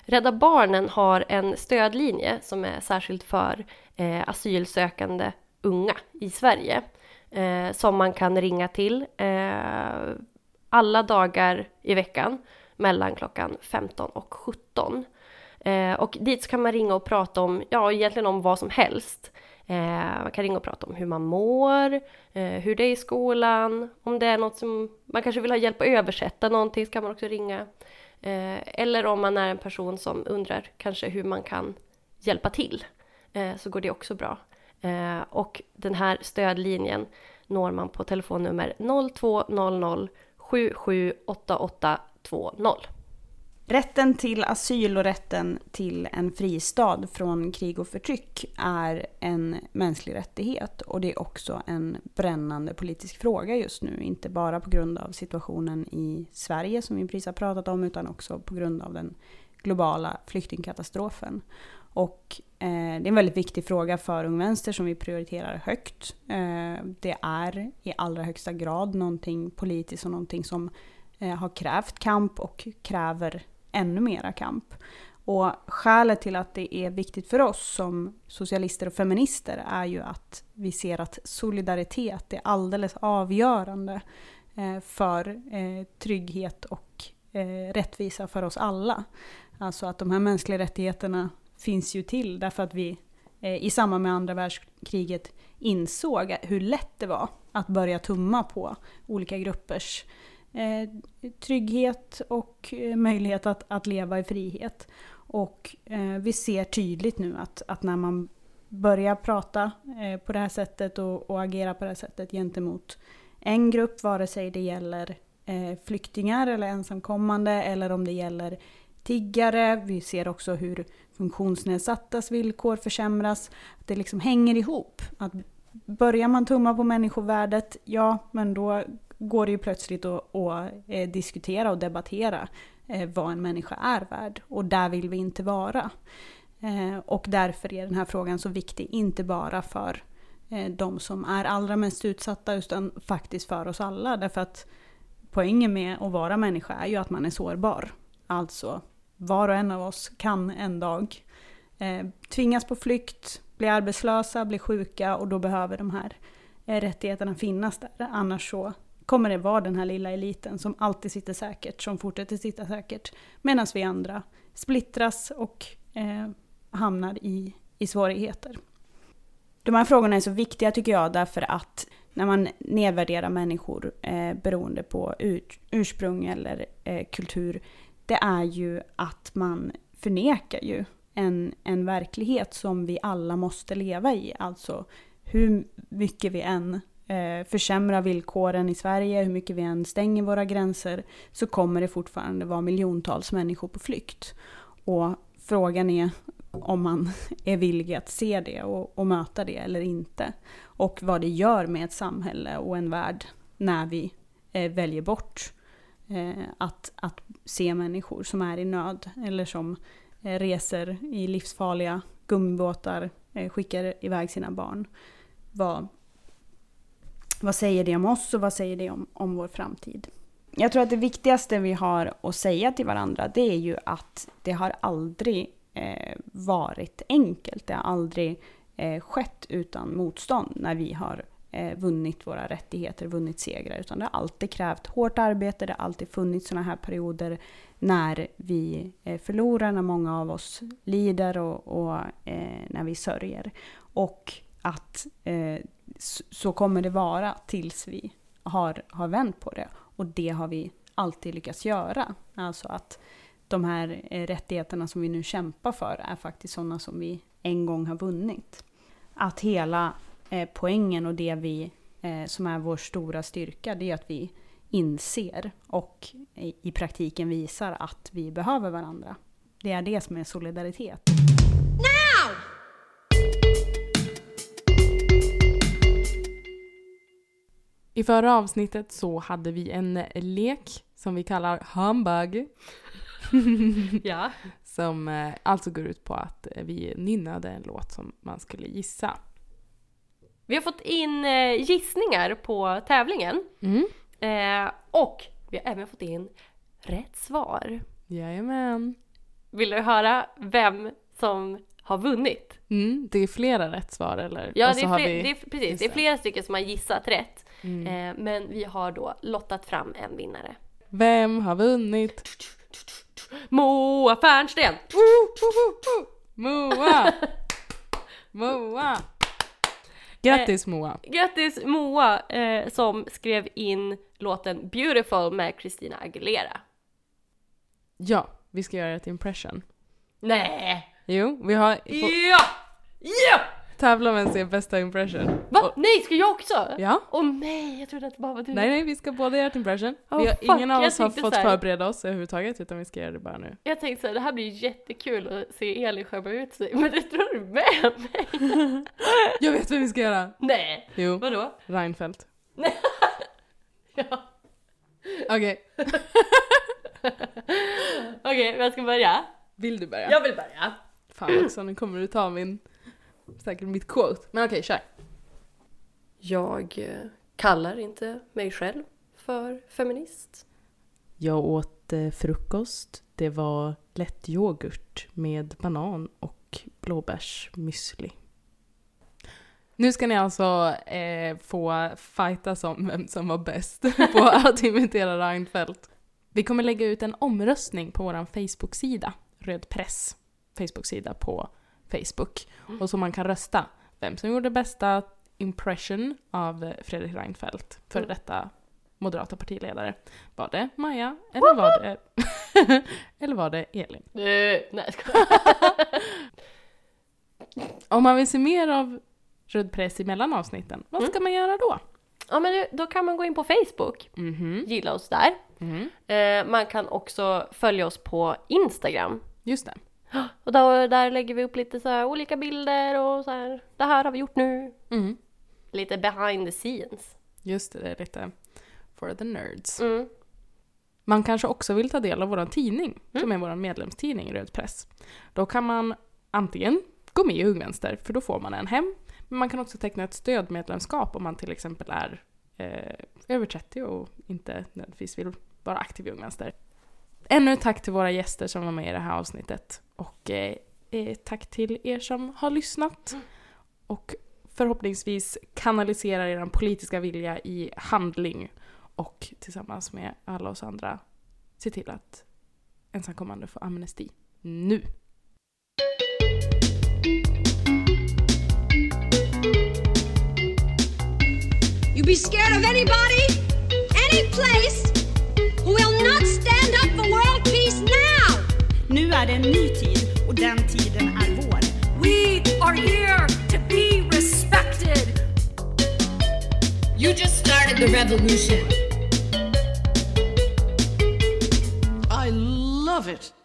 Rädda Barnen har en stödlinje som är särskilt för eh, asylsökande unga i Sverige eh, som man kan ringa till eh, alla dagar i veckan mellan klockan 15 och 17. Eh, och dit så kan man ringa och prata om, ja egentligen om vad som helst. Eh, man kan ringa och prata om hur man mår, eh, hur det är i skolan, om det är något som man kanske vill ha hjälp att översätta någonting så kan man också ringa. Eh, eller om man är en person som undrar kanske hur man kan hjälpa till eh, så går det också bra. Eh, och den här stödlinjen når man på telefonnummer 0200 778820. Rätten till asyl och rätten till en fristad från krig och förtryck är en mänsklig rättighet och det är också en brännande politisk fråga just nu. Inte bara på grund av situationen i Sverige som vi precis har pratat om utan också på grund av den globala flyktingkatastrofen. Och eh, det är en väldigt viktig fråga för Ung Vänster som vi prioriterar högt. Eh, det är i allra högsta grad någonting politiskt och någonting som eh, har krävt kamp och kräver ännu mera kamp. Och skälet till att det är viktigt för oss som socialister och feminister är ju att vi ser att solidaritet är alldeles avgörande eh, för eh, trygghet och eh, rättvisa för oss alla. Alltså att de här mänskliga rättigheterna finns ju till därför att vi eh, i samband med andra världskriget insåg hur lätt det var att börja tumma på olika gruppers eh, trygghet och eh, möjlighet att, att leva i frihet. Och vi ser tydligt nu att, att när man börjar prata på det här sättet och, och agera på det här sättet gentemot en grupp, vare sig det gäller flyktingar eller ensamkommande eller om det gäller tiggare. Vi ser också hur funktionsnedsattas villkor försämras. Att det liksom hänger ihop. Att börjar man tumma på människovärdet, ja men då går det ju plötsligt att, att eh, diskutera och debattera eh, vad en människa är värd. Och där vill vi inte vara. Eh, och därför är den här frågan så viktig, inte bara för de som är allra mest utsatta, utan faktiskt för oss alla. Därför att poängen med att vara människa är ju att man är sårbar. Alltså, var och en av oss kan en dag eh, tvingas på flykt, bli arbetslösa, bli sjuka och då behöver de här eh, rättigheterna finnas där. Annars så kommer det vara den här lilla eliten som alltid sitter säkert, som fortsätter sitta säkert. Medan vi andra splittras och eh, hamnar i, i svårigheter. De här frågorna är så viktiga tycker jag därför att när man nedvärderar människor eh, beroende på ur, ursprung eller eh, kultur, det är ju att man förnekar ju en, en verklighet som vi alla måste leva i. Alltså hur mycket vi än eh, försämrar villkoren i Sverige, hur mycket vi än stänger våra gränser, så kommer det fortfarande vara miljontals människor på flykt. Och frågan är om man är villig att se det och, och möta det eller inte. Och vad det gör med ett samhälle och en värld när vi eh, väljer bort eh, Eh, att, att se människor som är i nöd eller som eh, reser i livsfarliga gummibåtar, eh, skickar iväg sina barn. Vad, vad säger det om oss och vad säger det om, om vår framtid? Jag tror att det viktigaste vi har att säga till varandra det är ju att det har aldrig eh, varit enkelt. Det har aldrig eh, skett utan motstånd när vi har eh, vunnit våra rättigheter, vunnit segrar. Utan det har alltid krävt hårt arbete, det har alltid funnits sådana här perioder när vi eh, förlorar, när många av oss lider och, och eh, när vi sörjer. Och att eh, så kommer det vara tills vi har, har vänt på det. Och det har vi alltid lyckats göra. Alltså att de här eh, rättigheterna som vi nu kämpar för är faktiskt sådana som vi en gång har vunnit. Att hela eh, poängen och det vi, eh, som är vår stora styrka, det är att vi inser och i, i praktiken visar att vi behöver varandra. Det är det som är solidaritet. Now! I förra avsnittet så hade vi en lek som vi kallar humbug. Ja. Som eh, alltså går ut på att eh, vi nynnade en låt som man skulle gissa. Vi har fått in eh, gissningar på tävlingen. Mm. Eh, och vi har även fått in rätt svar. Jajamän. Vill du höra vem som har vunnit? Mm, det är flera rätt svar eller? Ja, det är, fler, vi- det är, precis. just Det är flera stycken som har gissat rätt. Mm. Eh, men vi har då lottat fram en vinnare. Vem har vunnit? Moa Fernsten! Moa! Moa! Grattis Moa! Grattis Moa eh, som skrev in låten Beautiful med Christina Aguilera. Ja, vi ska göra ett impression. Nej! Jo, vi har Ja! Ja! Tävla om som är bästa impression. Va? Och- Nej, ska jag också? Ja. Åh nej, jag trodde att det bara var du. Nej, nej, vi ska båda göra ett impression. Oh, vi har, fuck, ingen av jag oss har fått här- förbereda oss överhuvudtaget, utan vi ska göra det bara nu. Jag tänkte så här, det här blir jättekul att se Elin skämma ut sig, men det tror du med mig? Jag vet vad vi ska göra! Nej! Jo, Vadå? Reinfeldt. Ja. Okej, Okej, vem ska börja? vill du börja? Jag vill börja. Fan också, nu kommer du ta min, säkert mitt quote. Men okej, kör. Jag eh, kallar inte mig själv för feminist. Jag åt eh, frukost. Det var lätt yoghurt med banan och blåbärsmüsli. Nu ska ni alltså eh, få fighta om vem som var bäst på att imitera Reinfeldt. Vi kommer lägga ut en omröstning på vår Facebook-sida, Röd Press Facebook-sida på Facebook. Och så man kan rösta vem som gjorde bästa impression av eh, Fredrik Reinfeldt, före detta moderata partiledare. Var det Maja eller var det, eller var det Elin? Uh, nej, jag. Om man vill se mer av Röd Press emellan avsnitten, vad ska man göra då? Ja, men då kan man gå in på Facebook, Mhm. gilla oss där. Mhm. Eh, man kan också följa oss på Instagram. Just det. Och då, där lägger vi upp lite så här olika bilder och så här. Det här har vi gjort nu. Mm. Lite behind the scenes. Just det, det är lite for the nerds. Mm. Man kanske också vill ta del av vår tidning, som är vår medlemstidning Röd Press. Då kan man antingen gå med i Ung Vänster, för då får man en hem. Men man kan också teckna ett stödmedlemskap om man till exempel är eh, över 30 och inte nödvändigtvis vill vara aktiv i Ung Vänster. Ännu ett tack till våra gäster som var med i det här avsnittet. Och eh, eh, tack till er som har lyssnat. Och förhoppningsvis kanaliserar er politiska vilja i handling och tillsammans med alla oss andra se till att ensamkommande får amnesti. Nu! You be scared of anybody, any place, who will not stand for world peace now! Nu är det en ny tid och den tiden är vår. We are here to be respected. You just started the revolution. I love it.